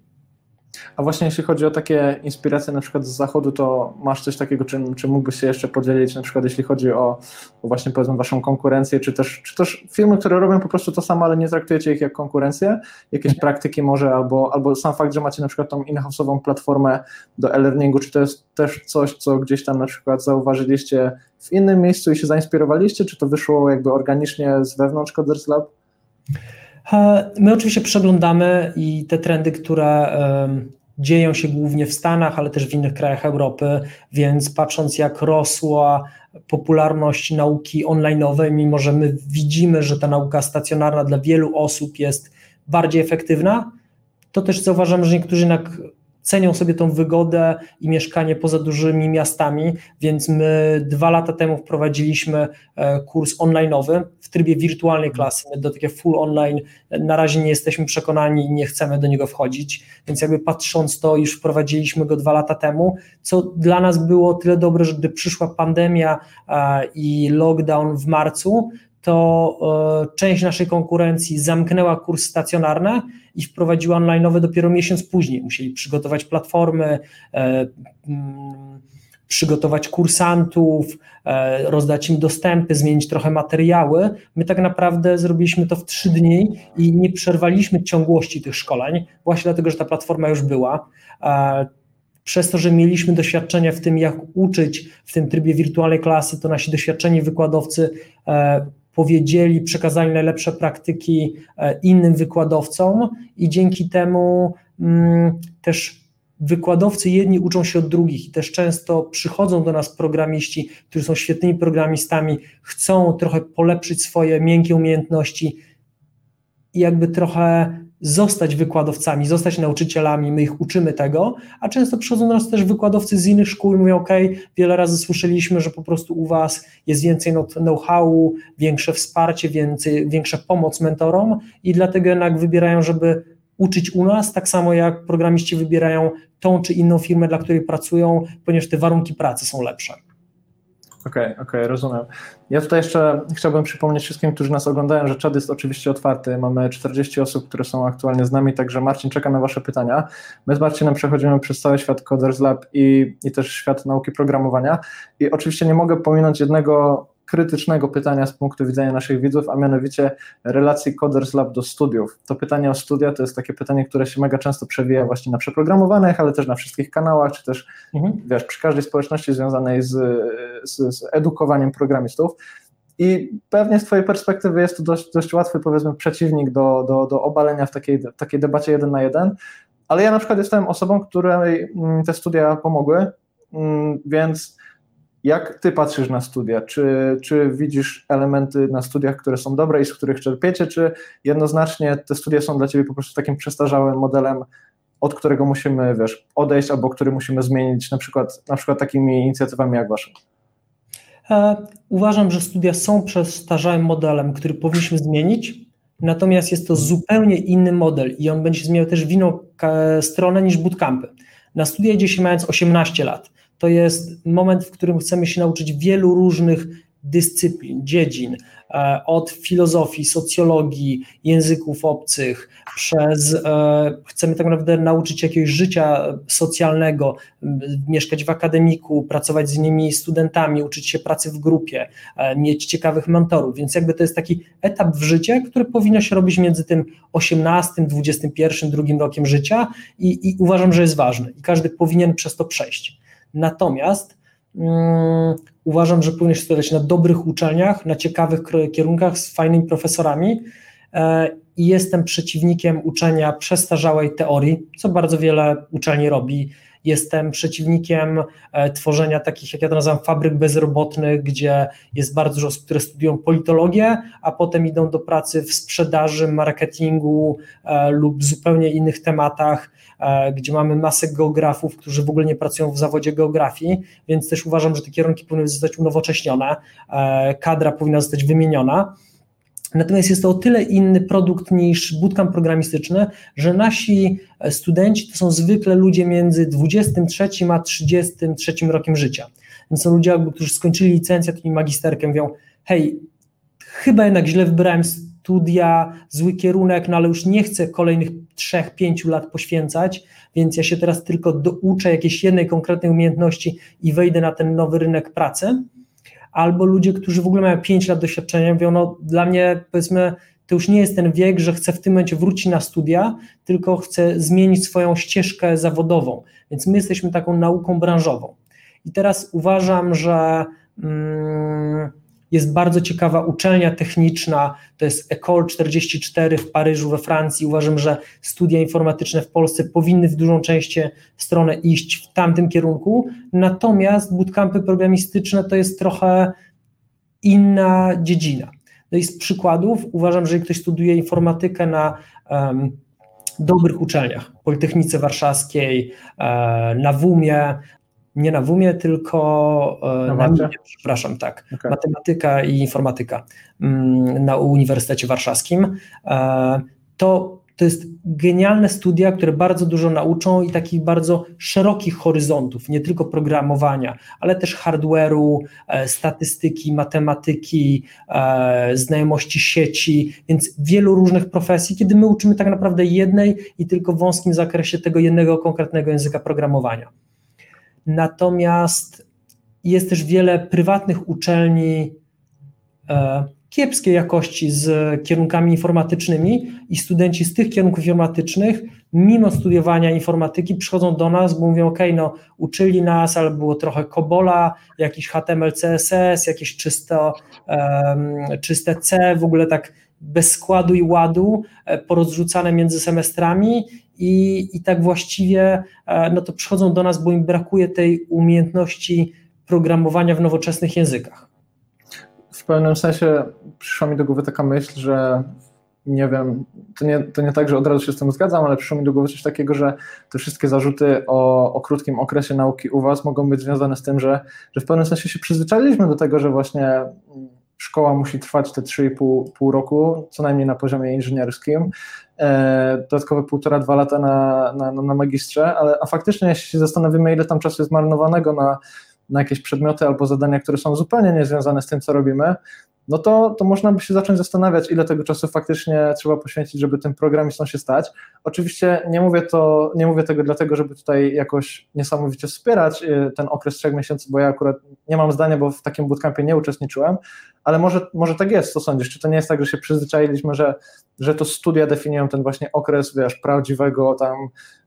A właśnie jeśli chodzi o takie inspiracje na przykład z zachodu, to masz coś takiego, czym, czym mógłbyś się jeszcze podzielić, na przykład jeśli chodzi o, o właśnie powiedzmy waszą konkurencję, czy też, czy też firmy, które robią po prostu to samo, ale nie traktujecie ich jak konkurencję, jakieś mhm. praktyki może, albo, albo sam fakt, że macie na przykład tą in-house'ową platformę do e-learningu, czy to jest też coś, co gdzieś tam na przykład zauważyliście w innym miejscu i się zainspirowaliście, czy to wyszło jakby organicznie z wewnątrz Coders Lab? My oczywiście przeglądamy i te trendy, które dzieją się głównie w Stanach, ale też w innych krajach Europy, więc patrząc jak rosła popularność nauki online'owej, mimo że my widzimy, że ta nauka stacjonarna dla wielu osób jest bardziej efektywna, to też zauważam, że niektórzy jednak cenią sobie tą wygodę i mieszkanie poza dużymi miastami, więc my dwa lata temu wprowadziliśmy e, kurs online'owy w trybie wirtualnej klasy. My do takie full online na razie nie jesteśmy przekonani i nie chcemy do niego wchodzić, więc jakby patrząc to, już wprowadziliśmy go dwa lata temu, co dla nas było tyle dobre, że gdy przyszła pandemia e, i lockdown w marcu, to e, część naszej konkurencji zamknęła kurs stacjonarny i wprowadziła online'owe dopiero miesiąc później. Musieli przygotować platformy, e, mm, przygotować kursantów, e, rozdać im dostępy, zmienić trochę materiały. My tak naprawdę zrobiliśmy to w trzy dni i nie przerwaliśmy ciągłości tych szkoleń, właśnie dlatego, że ta platforma już była przez to, że mieliśmy doświadczenie w tym, jak uczyć w tym trybie wirtualnej klasy, to nasi doświadczeni wykładowcy powiedzieli, przekazali najlepsze praktyki e, innym wykładowcom i dzięki temu mm, też wykładowcy jedni uczą się od drugich i też często przychodzą do nas programiści, którzy są świetnymi programistami, chcą trochę polepszyć swoje miękkie umiejętności i jakby trochę zostać wykładowcami, zostać nauczycielami, my ich uczymy tego, a często przychodzą do nas też wykładowcy z innych szkół i mówią, ok, wiele razy słyszeliśmy, że po prostu u Was jest więcej know-howu, większe wsparcie, więcej, większa pomoc mentorom i dlatego jednak wybierają, żeby uczyć u nas, tak samo jak programiści wybierają tą czy inną firmę, dla której pracują, ponieważ te warunki pracy są lepsze. Okej, okay, okej, okay, rozumiem. Ja tutaj jeszcze chciałbym przypomnieć wszystkim, którzy nas oglądają, że czat jest oczywiście otwarty. Mamy 40 osób, które są aktualnie z nami, także Marcin czeka na Wasze pytania. My z Marcinem przechodzimy przez cały świat Coders Lab i, i też świat nauki programowania. I oczywiście nie mogę pominąć jednego krytycznego pytania z punktu widzenia naszych widzów, a mianowicie relacji Coders Lab do studiów. To pytanie o studia to jest takie pytanie, które się mega często przewija właśnie na przeprogramowanych, ale też na wszystkich kanałach, czy też mhm. wiesz, przy każdej społeczności związanej z, z, z edukowaniem programistów. I pewnie z Twojej perspektywy jest to dość, dość łatwy, powiedzmy, przeciwnik do, do, do obalenia w takiej, takiej debacie jeden na jeden, ale ja na przykład jestem osobą, której mm, te studia pomogły, mm, więc jak ty patrzysz na studia? Czy, czy widzisz elementy na studiach, które są dobre i z których czerpiecie, czy jednoznacznie te studia są dla ciebie po prostu takim przestarzałym modelem, od którego musimy, wiesz, odejść albo który musimy zmienić, na przykład, na przykład takimi inicjatywami jak wasze? E, uważam, że studia są przestarzałym modelem, który powinniśmy zmienić, natomiast jest to zupełnie inny model i on będzie zmieniał też w inną stronę niż bootcampy. Na studia idzie się mając 18 lat to jest moment, w którym chcemy się nauczyć wielu różnych dyscyplin, dziedzin, e, od filozofii, socjologii, języków obcych, przez e, chcemy tak naprawdę nauczyć jakiegoś życia socjalnego, mieszkać w akademiku, pracować z innymi studentami, uczyć się pracy w grupie, e, mieć ciekawych mentorów, więc jakby to jest taki etap w życie, który powinno się robić między tym 18, 21, drugim rokiem życia i, i uważam, że jest ważny i każdy powinien przez to przejść. Natomiast um, uważam, że powinien studiować na dobrych uczelniach, na ciekawych kierunkach z fajnymi profesorami e, i jestem przeciwnikiem uczenia przestarzałej teorii, co bardzo wiele uczelni robi Jestem przeciwnikiem e, tworzenia takich, jak ja to nazywam, fabryk bezrobotnych, gdzie jest bardzo dużo osób, które studiują politologię, a potem idą do pracy w sprzedaży, marketingu e, lub zupełnie innych tematach, e, gdzie mamy masę geografów, którzy w ogóle nie pracują w zawodzie geografii, więc też uważam, że te kierunki powinny zostać unowocześnione, kadra powinna zostać wymieniona. Natomiast jest to o tyle inny produkt niż bootcamp programistyczny, że nasi studenci to są zwykle ludzie między 23 a 33 rokiem życia. Więc są ludzie, którzy skończyli licencjat i magisterkę, mówią: Hej, chyba jednak źle wybrałem studia, zły kierunek, no ale już nie chcę kolejnych 3-5 lat poświęcać, więc ja się teraz tylko douczę jakiejś jednej konkretnej umiejętności i wejdę na ten nowy rynek pracy albo ludzie, którzy w ogóle mają 5 lat doświadczenia, mówią, no dla mnie powiedzmy, to już nie jest ten wiek, że chcę w tym momencie wrócić na studia, tylko chcę zmienić swoją ścieżkę zawodową. Więc my jesteśmy taką nauką branżową. I teraz uważam, że mm, jest bardzo ciekawa uczelnia techniczna, to jest École 44 w Paryżu we Francji. Uważam, że studia informatyczne w Polsce powinny w dużą część stronę iść w tamtym kierunku, natomiast bootcampy programistyczne to jest trochę inna dziedzina. No i z przykładów uważam, że jeżeli ktoś studiuje informatykę na um, dobrych uczelniach, Politechnice Warszawskiej, e, na WUM-ie, nie na WUMie, tylko e, na, na przepraszam, tak, okay. matematyka i informatyka mm, na Uniwersytecie Warszawskim. E, to, to jest genialne studia, które bardzo dużo nauczą i takich bardzo szerokich horyzontów, nie tylko programowania, ale też hardware'u, e, statystyki, matematyki, znajomości sieci, więc wielu różnych profesji, kiedy my uczymy tak naprawdę jednej i tylko w wąskim zakresie tego jednego konkretnego języka programowania. Natomiast jest też wiele prywatnych uczelni e, kiepskiej jakości z kierunkami informatycznymi i studenci z tych kierunków informatycznych, mimo studiowania informatyki, przychodzą do nas, bo mówią, ok, no uczyli nas, ale było trochę Kobola, jakiś HTML, CSS, jakieś czysto, um, czyste C, w ogóle tak bez składu i ładu, e, porozrzucane między semestrami i, i tak właściwie e, no to przychodzą do nas, bo im brakuje tej umiejętności programowania w nowoczesnych językach. W pewnym sensie przyszła mi do głowy taka myśl, że nie wiem, to nie, to nie tak, że od razu się z tym zgadzam, ale przyszło mi do głowy coś takiego, że te wszystkie zarzuty o, o krótkim okresie nauki u Was mogą być związane z tym, że, że w pewnym sensie się przyzwyczailiśmy do tego, że właśnie szkoła musi trwać te 3,5 pół roku, co najmniej na poziomie inżynierskim, dodatkowe półtora, dwa lata na, na, na magistrze, ale a faktycznie jeśli się zastanowimy, ile tam czasu jest marnowanego na, na jakieś przedmioty albo zadania, które są zupełnie niezwiązane z tym, co robimy, no to, to można by się zacząć zastanawiać, ile tego czasu faktycznie trzeba poświęcić, żeby tym programistą się stać. Oczywiście nie mówię, to, nie mówię tego dlatego, żeby tutaj jakoś niesamowicie wspierać y, ten okres trzech miesięcy, bo ja akurat nie mam zdania, bo w takim bootcampie nie uczestniczyłem, ale może, może tak jest, co sądzisz? Czy to nie jest tak, że się przyzwyczailiśmy, że, że to studia definiują ten właśnie okres, wiesz, prawdziwego tam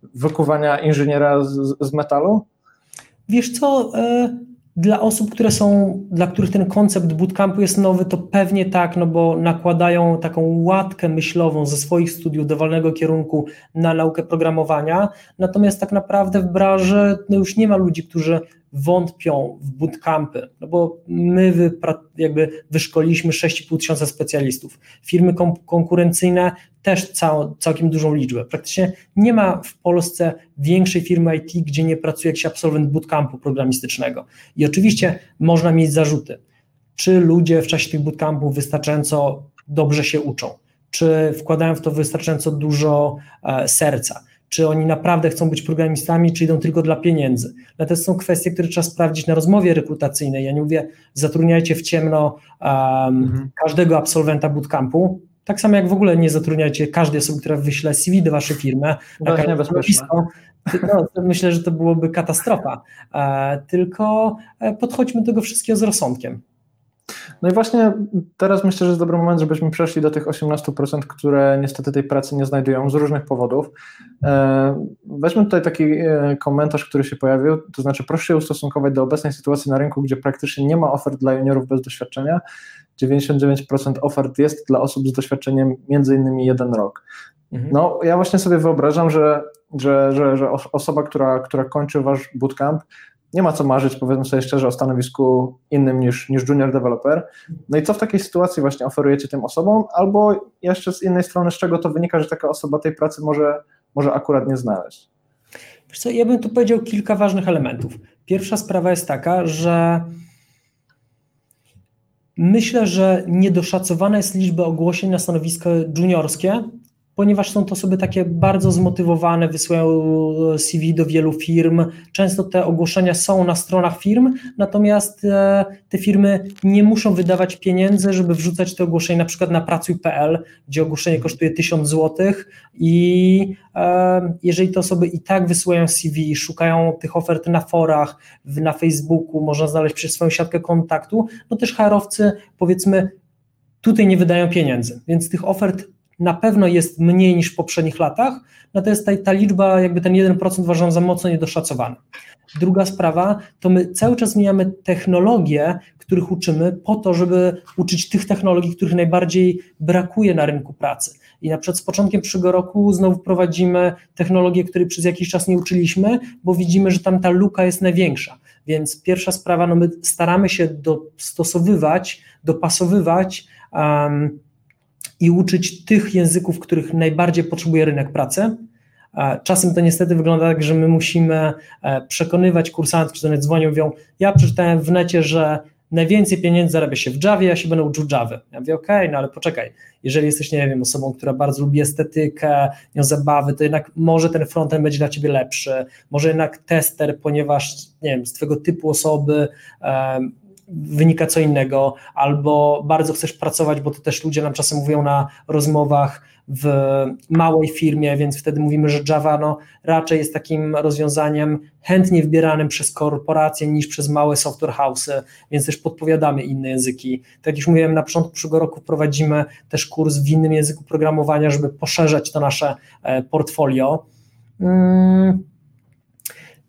wykuwania inżyniera z, z metalu? Wiesz co, y dla osób, które są, dla których ten koncept bootcampu jest nowy, to pewnie tak, no bo nakładają taką łatkę myślową ze swoich studiów dowolnego kierunku na naukę programowania. Natomiast tak naprawdę w branży no już nie ma ludzi, którzy wątpią w bootcampy, no bo my jakby wyszkoliliśmy 6,5 tysiąca specjalistów. Firmy konkurencyjne też cał, całkiem dużą liczbę. Praktycznie nie ma w Polsce większej firmy IT, gdzie nie pracuje jakiś absolwent bootcampu programistycznego. I oczywiście można mieć zarzuty, czy ludzie w czasie tych bootcampów wystarczająco dobrze się uczą, czy wkładają w to wystarczająco dużo e, serca czy oni naprawdę chcą być programistami, czy idą tylko dla pieniędzy. No to są kwestie, które trzeba sprawdzić na rozmowie rekrutacyjnej. Ja nie mówię, zatrudniajcie w ciemno um, mhm. każdego absolwenta bootcampu, tak samo jak w ogóle nie zatrudniajcie każdej osoby, która wyśle CV do waszej firmy. To niebezpieczne. No, myślę, że to byłoby katastrofa. E, tylko e, podchodźmy do tego wszystkiego z rozsądkiem. No i właśnie teraz myślę, że jest dobry moment, żebyśmy przeszli do tych 18%, które niestety tej pracy nie znajdują z różnych powodów. E, weźmy tutaj taki e, komentarz, który się pojawił, to znaczy proszę się ustosunkować do obecnej sytuacji na rynku, gdzie praktycznie nie ma ofert dla juniorów bez doświadczenia. 99% ofert jest dla osób z doświadczeniem między innymi jeden rok. Mhm. No, ja właśnie sobie wyobrażam, że, że, że, że osoba, która, która kończy wasz bootcamp, nie ma co marzyć, powiedzmy sobie szczerze, o stanowisku innym niż, niż junior developer. No i co w takiej sytuacji właśnie oferujecie tym osobom? Albo jeszcze z innej strony, z czego to wynika, że taka osoba tej pracy może, może akurat nie znaleźć? Wiesz co, ja bym tu powiedział kilka ważnych elementów. Pierwsza sprawa jest taka, że myślę, że niedoszacowana jest liczba ogłoszeń na stanowisko juniorskie ponieważ są to osoby takie bardzo zmotywowane, wysyłają CV do wielu firm. Często te ogłoszenia są na stronach firm, natomiast e, te firmy nie muszą wydawać pieniędzy, żeby wrzucać te ogłoszenia na przykład na pracuj.pl, gdzie ogłoszenie kosztuje 1000 zł i e, jeżeli te osoby i tak wysyłają CV, szukają tych ofert na forach, na Facebooku, można znaleźć przez swoją siatkę kontaktu, no też HR-owcy powiedzmy tutaj nie wydają pieniędzy, więc tych ofert na pewno jest mniej niż w poprzednich latach, natomiast ta, ta liczba, jakby ten 1% uważam za mocno niedoszacowany. Druga sprawa, to my cały czas zmieniamy technologie, których uczymy po to, żeby uczyć tych technologii, których najbardziej brakuje na rynku pracy. I na przykład z początkiem przyszłego roku znowu prowadzimy technologie, które przez jakiś czas nie uczyliśmy, bo widzimy, że tam ta luka jest największa. Więc pierwsza sprawa, no my staramy się dostosowywać, dopasowywać um, i uczyć tych języków, których najbardziej potrzebuje rynek pracy. Czasem to niestety wygląda tak, że my musimy e, przekonywać kursantów, którzy do dzwonią, mówią, ja przeczytałem w necie, że najwięcej pieniędzy zarabia się w Javie, ja się będę uczył Javy. Ja mówię, okay, no ale poczekaj, jeżeli jesteś, nie wiem, osobą, która bardzo lubi estetykę, nią zabawy, to jednak może ten frontend będzie dla ciebie lepszy, może jednak tester, ponieważ, nie wiem, z twojego typu osoby um, wynika co innego, albo bardzo chcesz pracować, bo to też ludzie nam czasem mówią na rozmowach w małej firmie, więc wtedy mówimy, że Java no, raczej jest takim rozwiązaniem chętnie wybieranym przez korporacje niż przez małe software house'y, więc też podpowiadamy inne języki. Tak jak już mówiłem, na początku przyszłego roku prowadzimy też kurs w innym języku programowania, żeby poszerzać to nasze e, portfolio. Mm.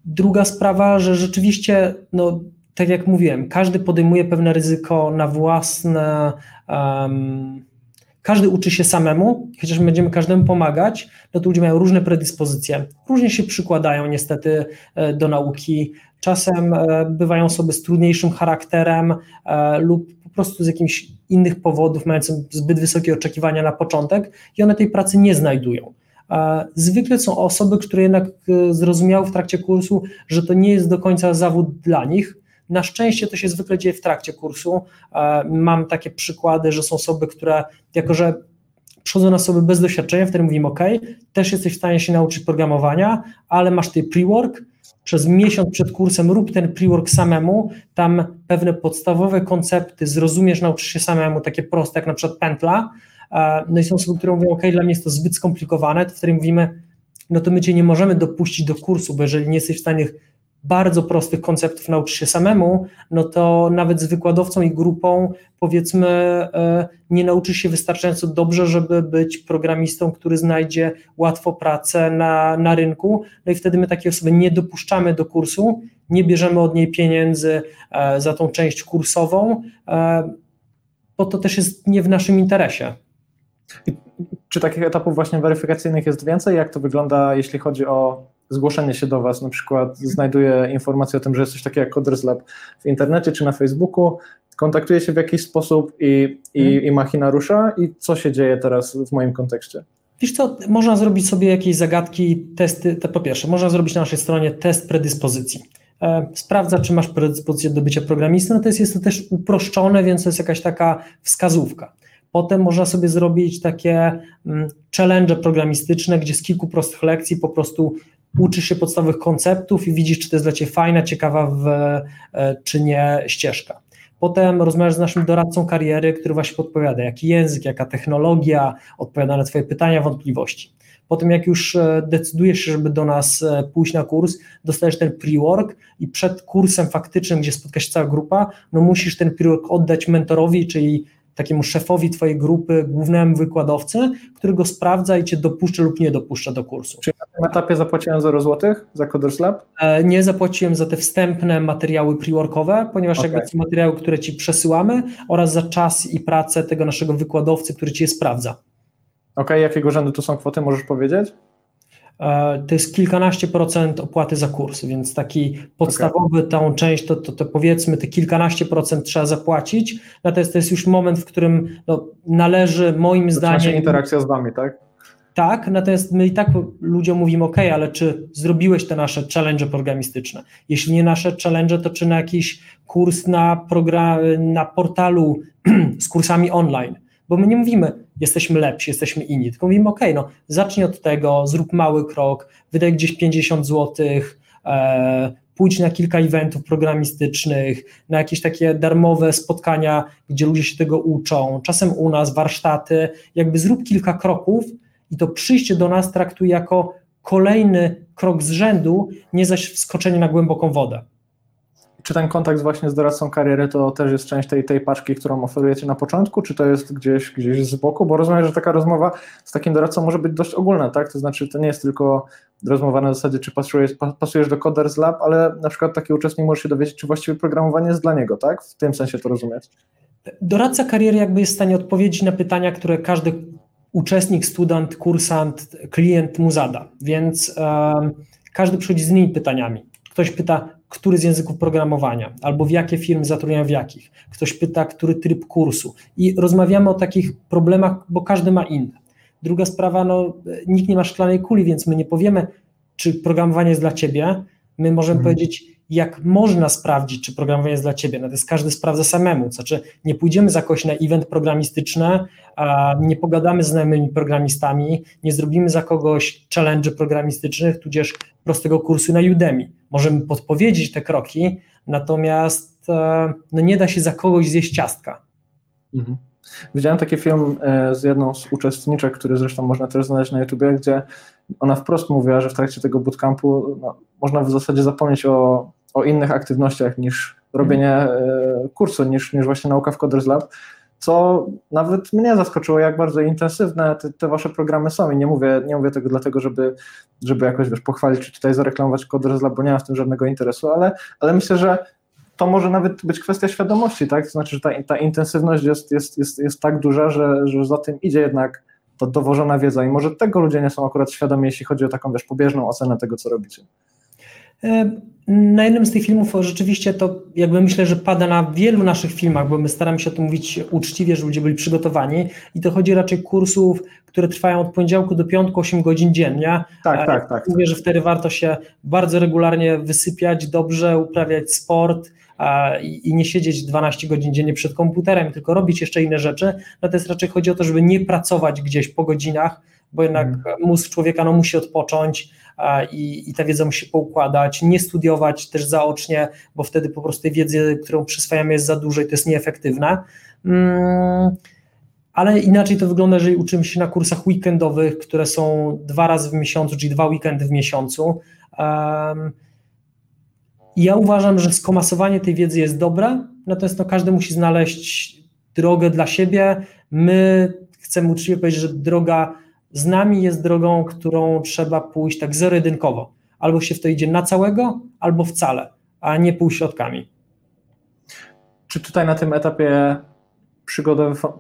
Druga sprawa, że rzeczywiście no, tak jak mówiłem, każdy podejmuje pewne ryzyko na własne. Um, każdy uczy się samemu, chociaż my będziemy każdemu pomagać, no to ludzie mają różne predyspozycje, różnie się przykładają niestety e, do nauki. Czasem e, bywają osoby z trudniejszym charakterem e, lub po prostu z jakichś innych powodów, mającym zbyt wysokie oczekiwania na początek i one tej pracy nie znajdują. Zwykle są osoby, które jednak zrozumiały w trakcie kursu, że to nie jest do końca zawód dla nich, Na szczęście to się zwykle dzieje w trakcie kursu. E, mam takie przykłady, że są osoby, które jako że przychodzą na osoby bez doświadczenia, wtedy mówimy OK, też jesteś w stanie się nauczyć programowania, ale masz tutaj pre-work, przez miesiąc przed kursem rób ten pre-work samemu, tam pewne podstawowe koncepty zrozumiesz, nauczysz się samemu, takie proste jak na przykład pętla, e, no i są osoby, które mówią, ok, dla mnie jest to zbyt skomplikowane, to wtedy mówimy, no to my Cię nie możemy dopuścić do kursu, bo jeżeli nie jesteś w stanie bardzo prostych konceptów nauczyć się samemu, no to nawet z wykładowcą i grupą powiedzmy e, nie nauczysz się wystarczająco dobrze, żeby być programistą, który znajdzie łatwo pracę na, na rynku, no i wtedy my takie osoby nie dopuszczamy do kursu, nie bierzemy od niej pieniędzy e, za tą część kursową, e, bo to też jest nie w naszym interesie. Czy takich etapów właśnie weryfikacyjnych jest więcej? Jak to wygląda, jeśli chodzi o zgłoszenie się do Was, na przykład znajduję informację o tym, że jest coś takiego jak Coders Lab w internecie czy na Facebooku, kontaktuje się w jakiś sposób i, i, hmm. i machina rusza i co się dzieje teraz w moim kontekście? Wiesz co, można zrobić sobie jakieś zagadki, testy, te po pierwsze, można zrobić na naszej stronie test predyspozycji. E, sprawdza, czy masz predyspozycję do bycia programistą, no to jest, jest to też uproszczone, więc to jest jakaś taka wskazówka. Potem można sobie zrobić takie mm, challenge programistyczne, gdzie z kilku prostych lekcji po prostu uczysz się podstawowych konceptów i widzisz, czy to jest dla Ciebie fajna, ciekawa w, e, czy nie ścieżka. Potem rozmawiasz z naszym doradcą kariery, który właśnie podpowiada, jaki język, jaka technologia, odpowiada na Twoje pytania, wątpliwości. Potem jak już e, decydujesz się, żeby do nas e, pójść na kurs, dostajesz ten pre-work i przed kursem faktycznym, gdzie spotka się cała grupa, no musisz ten pre-work oddać mentorowi, czyli takiemu szefowi twojej grupy, głównemu wykładowcy, który go sprawdza i cię dopuszcza lub nie dopuszcza do kursu. Czy na tym etapie zapłaciłem 0 zł za Coders Lab? E, nie zapłaciłem za te wstępne materiały pre-workowe, ponieważ okay. jakby są materiały, które ci przesyłamy oraz za czas i pracę tego naszego wykładowcy, który ci je sprawdza. Okej, okay, jakiego rzędu to są kwoty, możesz powiedzieć? E, to jest kilkanaście procent opłaty za kurs, więc taki podstawowy, okay. tą część, to, to, to, powiedzmy te kilkanaście procent trzeba zapłacić, natomiast to jest już moment, w którym no, należy moim zdaniem... Zaczyna interakcja z Wami, tak? Tak, natomiast my i tak ludziom mówimy, ok, ale czy zrobiłeś te nasze challenge programistyczne? Jeśli nie nasze challenge, to czy na jakiś kurs na, program, na portalu [clears throat] z kursami online? Bo my nie mówimy, jesteśmy lepsi, jesteśmy inni, tylko mówimy, ok, no zacznij od tego, zrób mały krok, wydaj gdzieś 50 zł, e, pójdź na kilka eventów programistycznych, na jakieś takie darmowe spotkania, gdzie ludzie się tego uczą, czasem u nas warsztaty, jakby zrób kilka kroków i to przyjście do nas traktuj jako kolejny krok z rzędu, nie zaś wskoczenie na głęboką wodę. Czy ten kontakt właśnie z doradcą kariery to też jest część tej, tej paczki, którą oferujecie na początku, czy to jest gdzieś, gdzieś z boku? Bo rozumiem, że taka rozmowa z takim doradcą może być dość ogólna, tak? To znaczy, to nie jest tylko rozmowa na zasadzie, czy pasujesz, pasujesz do Coders Lab, ale na przykład taki uczestnik może się dowiedzieć, czy właściwie programowanie jest dla niego, tak? W tym sensie to rozumieć. Doradca kariery jakby jest w stanie odpowiedzieć na pytania, które każdy uczestnik, student, kursant, klient mu zada, więc każdy przychodzi z innymi pytaniami. Ktoś pyta, który z języków programowania, albo w jakie firmy zatrudniają w jakich. Ktoś pyta, który tryb kursu. I rozmawiamy o takich problemach, bo każdy ma inne. Druga sprawa, no, nikt nie ma szklanej kuli, więc my nie powiemy, czy programowanie jest dla ciebie. My możemy hmm. powiedzieć, jak można sprawdzić, czy programowanie jest dla ciebie. Natomiast każdy sprawdza samemu. Znaczy, nie pójdziemy za kogoś na event programistyczny, nie pogadamy z znajomymi programistami, nie zrobimy za kogoś challenge programistycznych, tudzież prostego kursu na Udemy. Możemy podpowiedzieć te kroki, natomiast e, no nie da się za kogoś zjeść ciastka. Mhm. Widziałem taki film e, z jedną z uczestniczek, który zresztą można też znaleźć na YouTubie, gdzie ona wprost mówiła, że w trakcie tego bootcampu no, można w zasadzie zapomnieć o, o innych aktywnościach niż robienie e, kursu, niż, niż właśnie nauka w Coders Lab, co nawet mnie zaskoczyło, jak bardzo intensywne te, te, wasze programy są i nie mówię, nie mówię tego dlatego, żeby, żeby jakoś wiesz, pochwalić czy tutaj zareklamować Coders Lab, bo nie mam w tym żadnego interesu, ale, ale myślę, że to może nawet być kwestia świadomości, tak? To znaczy, że ta, ta intensywność jest, jest, jest, jest tak duża, że, że za tym idzie jednak ta dowożona wiedza i może tego ludzie nie są akurat świadomi, jeśli chodzi o taką, wiesz, pobieżną ocenę tego, co robicie. Na jednym z tych filmów rzeczywiście to jakby myślę, że pada na wielu naszych filmach, bo my staramy się o tym mówić uczciwie, żeby ludzie byli przygotowani i to chodzi raczej kursów, które trwają od poniedziałku do piątku 8 godzin dziennie. Tak, tak, tak. Mówię, że wtedy warto się bardzo regularnie wysypiać, dobrze uprawiać sport, i nie siedzieć 12 godzin dziennie przed komputerem, tylko robić jeszcze inne rzeczy. Natomiast raczej chodzi o to, żeby nie pracować gdzieś po godzinach, bo jednak hmm. mózg człowieka no, musi odpocząć i, i ta wiedza musi poukładać, nie studiować też zaocznie, bo wtedy po prostu tej wiedzy, którą przyswajamy jest za dużo i to jest nieefektywne. Hmm ale inaczej to wygląda, jeżeli uczymy się na kursach weekendowych, które są dwa razy w miesiącu, czyli dwa weekendy w miesiącu. Um, ja uważam, że skomasowanie tej wiedzy jest dobre, natomiast no, każdy musi znaleźć drogę dla siebie. My chcemy uczciwie powiedzieć, że droga z nami jest drogą, którą trzeba pójść tak zero-jedynkowo. Albo się w to idzie na całego, albo wcale, a nie półśrodkami. Czy tutaj na tym etapie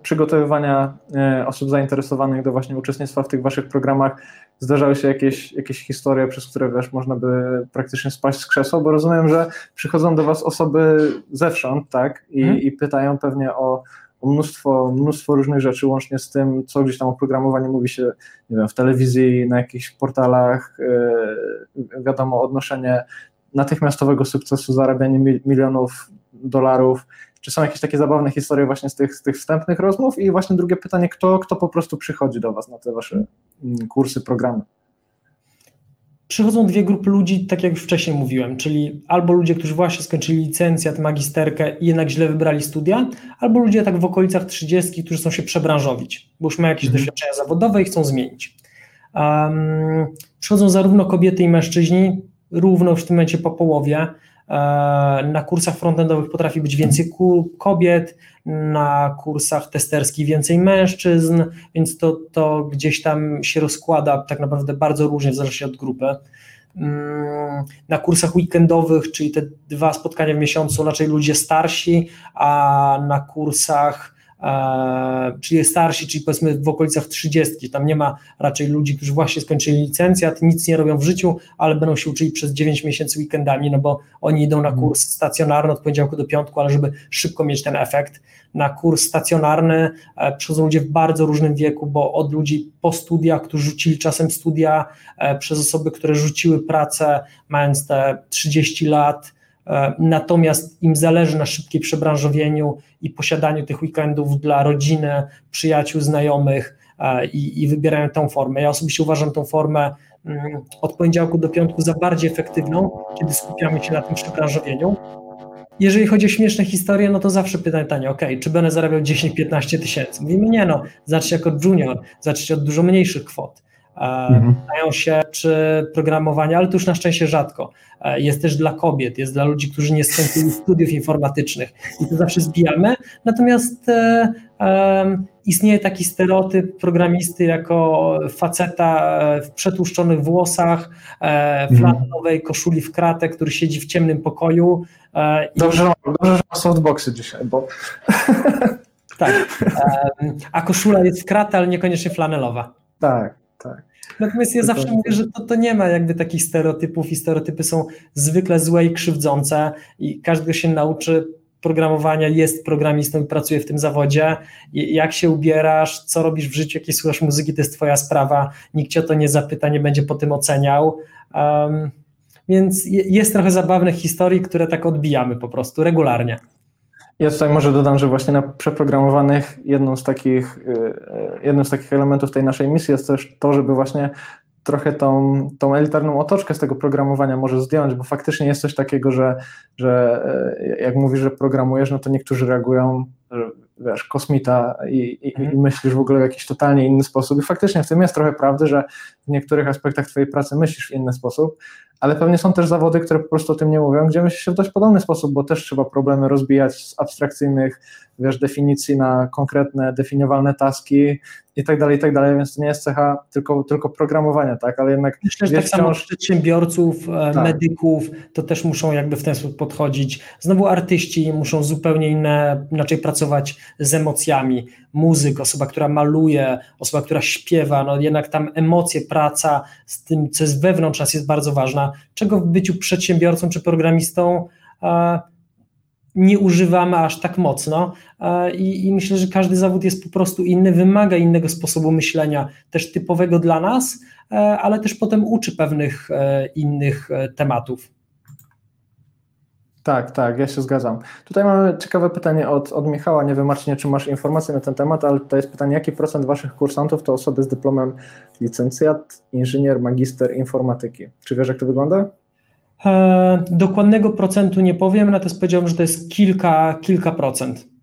przygotowywania e, osób zainteresowanych do właśnie uczestnictwa w tych waszych programach zdarzały się jakieś, jakieś historie, przez które wiesz, można by praktycznie spaść z krzesła, bo rozumiem, że przychodzą do was osoby zewsząd, tak, i, hmm. i pytają pewnie o, o mnóstwo, mnóstwo różnych rzeczy, łącznie z tym, co gdzieś tam o programowaniu mówi się, nie wiem, w telewizji, na jakichś portalach, yy, wiadomo, odnoszenie natychmiastowego sukcesu, zarabianie milionów dolarów, czy są jakieś takie zabawne historie właśnie z tych, z tych wstępnych rozmów? I właśnie drugie pytanie, kto, kto po prostu przychodzi do Was na te Wasze mm, kursy, programy? Przychodzą dwie grupy ludzi, tak jak już wcześniej mówiłem, czyli albo ludzie, którzy właśnie skończyli licencjat, magisterkę i jednak źle wybrali studia, albo ludzie tak w okolicach 30, którzy chcą się przebranżowić, bo już mają jakieś mhm. doświadczenia zawodowe i chcą zmienić. Um, przychodzą zarówno kobiety i mężczyźni, równo w tym momencie po połowie. E, na kursach frontendowych potrafi być więcej kobiet, na kursach testerskich więcej mężczyzn, więc to, to gdzieś tam się rozkłada tak naprawdę bardzo różnie w zależności od grupy. Mm, na kursach weekendowych, czyli te dwa spotkania w miesiącu, raczej ludzie starsi, a na kursach czyli starsi, czyli powiedzmy w okolicach 30, tam nie ma raczej ludzi, którzy właśnie skończyli licencjat, nic nie robią w życiu, ale będą się uczyli przez 9 miesięcy weekendami, no bo oni idą na kurs stacjonarny od poniedziałku do piątku, ale żeby szybko mieć ten efekt. Na kurs stacjonarny e, przychodzą ludzie w bardzo różnym wieku, bo od ludzi po studiach, którzy rzucili czasem studia, e, przez osoby, które rzuciły pracę mając te 30 lat, E, natomiast im zależy na szybkiej przebranżowieniu i posiadaniu tych weekendów dla rodziny, przyjaciół, znajomych e, i, i wybierają tą formę. Ja osobiście uważam tą formę mm, od poniedziałku do piątku za bardziej efektywną, kiedy skupiamy się na tym przebranżowieniu. Jeżeli chodzi o śmieszne historie, no to zawsze pytanie, ok, czy będę zarabiał 10-15 tysięcy? Mówimy, nie no, zacznij jako junior, zacznij od dużo mniejszych kwot. Mhm. Pytają się, czy programowanie, ale to już na szczęście rzadko, e, jest też dla kobiet, jest dla ludzi, którzy nie skończyli studiów informatycznych i to zawsze zbijamy. Natomiast e, e, istnieje taki stereotyp programisty jako faceta e, w przetłuszczonych włosach, e, w mhm. koszuli w kratę, który siedzi w ciemnym pokoju. E, dobrze, i... dobrze, że ma softboxy dzisiaj, bo... Tak, a koszula jest w kratę, ale niekoniecznie flanelowa. Tak, tak. Natomiast ja zawsze mówię, że to, to nie ma jakby takich stereotypów i stereotypy są zwykle złe i krzywdzące i każdy się nauczy programowania, jest programistą i pracuje w tym zawodzie. Jak się ubierasz, co robisz w życiu, jakie słuchasz muzyki, to jest twoja sprawa. Nikt cię o to nie zapyta, nie będzie po tym oceniał. Um, więc jest trochę zabawnych historii, które tak odbijamy po prostu regularnie. Ja tutaj może dodam, że właśnie na przeprogramowanych jedną z takich, y, y, jednym z takich elementów tej naszej misji jest też to, żeby właśnie trochę tą, tą elitarną otoczkę z tego programowania może zdjąć, bo faktycznie jest coś takiego, że, że y, jak mówisz, że programujesz, no to niektórzy reagują, że wiesz, kosmita i, i, i, mhm. myślisz w ogóle w jakiś totalnie inny sposób. I faktycznie w tym jest trochę prawdy, że w niektórych aspektach Twojej pracy myślisz w inny sposób, ale pewnie są też zawody, które po prostu o tym nie mówią, gdzie myśli się w dość podobny sposób, bo też trzeba problemy rozbijać z abstrakcyjnych wiesz, definicji na konkretne, definiowalne taski i tak dalej, i tak dalej, więc to nie jest cecha tylko, tylko programowania, tak, ale jednak Myślę, że tak wciąż... samo przedsiębiorców, e, tak. medyków, to też muszą jakby w ten sposób podchodzić. Znowu artyści muszą zupełnie inne, inaczej pracować z emocjami. Muzyk, osoba, która maluje, osoba, która śpiewa, no jednak tam emocje, praca z tym, co jest wewnątrz nas jest bardzo ważna. Czego w byciu przedsiębiorcą czy programistą nie używamy aż tak mocno I, i, myślę, że każdy zawód jest po prostu inny, wymaga innego sposobu myślenia, też typowego dla nas, e, ale też potem uczy pewnych e, innych e, tematów. Tak, tak, ja się zgadzam. Tutaj mamy ciekawe pytanie od, od Michała. Nie wiem, Marcinie, czy masz informacje na ten temat, ale to jest pytanie, jaki procent Waszych kursantów to osoby z dyplomem licencjat, inżynier, magister informatyki? Czy wiesz, jak to wygląda? E, dokładnego procentu nie powiem, natomiast powiedziałbym, że to jest kilka, kilka procent.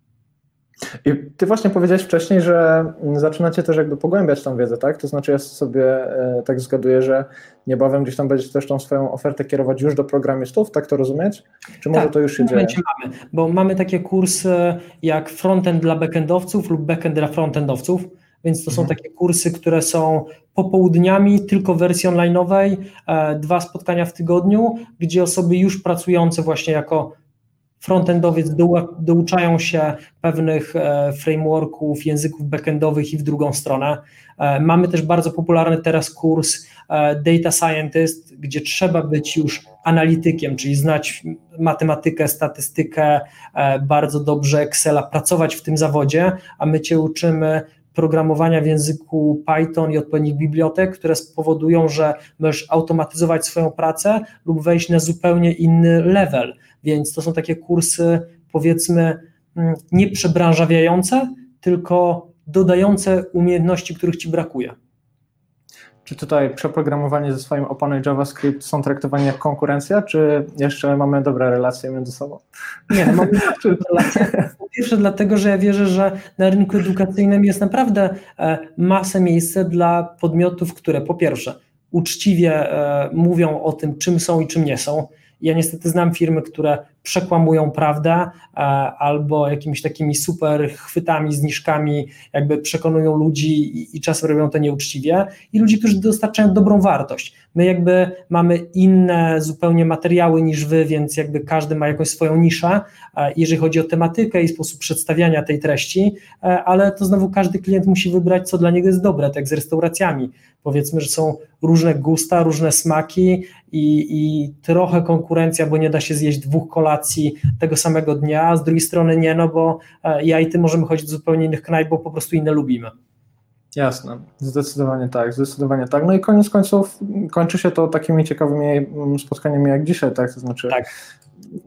I ty właśnie powiedziałeś wcześniej, że zaczynacie też jakby pogłębiać tą wiedzę, tak? To znaczy ja sobie e, tak zgaduję, że niebawem gdzieś tam będziecie też tą swoją ofertę kierować już do programistów, tak to rozumieć? Czy może tak, to już się dzieje? mamy, bo mamy takie kursy jak frontend dla backendowców lub backend dla frontendowców, więc to są mhm. takie kursy, które są popołudniami, tylko w wersji online'owej, e, dwa spotkania w tygodniu, gdzie osoby już pracujące właśnie jako frontendowiec douczają się pewnych e, frameworków, języków backendowych i w drugą stronę. E, mamy też bardzo popularny teraz kurs Data Scientist, gdzie trzeba być już analitykiem, czyli znać matematykę, statystykę, bardzo dobrze Excela, pracować w tym zawodzie, a my Cię uczymy programowania w języku Python i odpowiednich bibliotek, które spowodują, że możesz automatyzować swoją pracę lub wejść na zupełnie inny level. Więc to są takie kursy, powiedzmy, mm, nie przebranżawiające, tylko dodające umiejętności, których ci brakuje. Czy tutaj przeprogramowanie ze swoim Opanuj JavaScript są traktowani jak konkurencja, czy jeszcze mamy dobre relacje między sobą? Nie, mamy [laughs] dobre relacje. Po pierwsze dlatego, że ja wierzę, że na rynku edukacyjnym jest naprawdę e, masę miejsca dla podmiotów, które po pierwsze uczciwie e, mówią o tym, czym są i czym nie są. Ja niestety znam firmy, które przekłamują prawdę e, albo jakimiś takimi super chwytami, zniżkami jakby przekonują ludzi i, i czasem robią to nieuczciwie i ludzi, którzy dostarczają dobrą wartość. My jakby mamy inne zupełnie materiały niż wy, więc jakby każdy ma jakąś swoją niszę, e, jeżeli chodzi o tematykę i sposób przedstawiania tej treści, e, ale to znowu każdy klient musi wybrać, co dla niego jest dobre, tak jak z restauracjami. Powiedzmy, że są różne gusta, różne smaki i, i trochę konkurencja, bo nie da się zjeść dwóch kolacji tego samego dnia, z drugiej strony nie, no bo e, ja i ty możemy chodzić do zupełnie innych knajp, bo po prostu inne lubimy. Jasne, zdecydowanie tak, zdecydowanie tak. No i koniec końców kończy się to takimi ciekawymi mm, spotkaniami jak dzisiaj, tak? To znaczy, tak.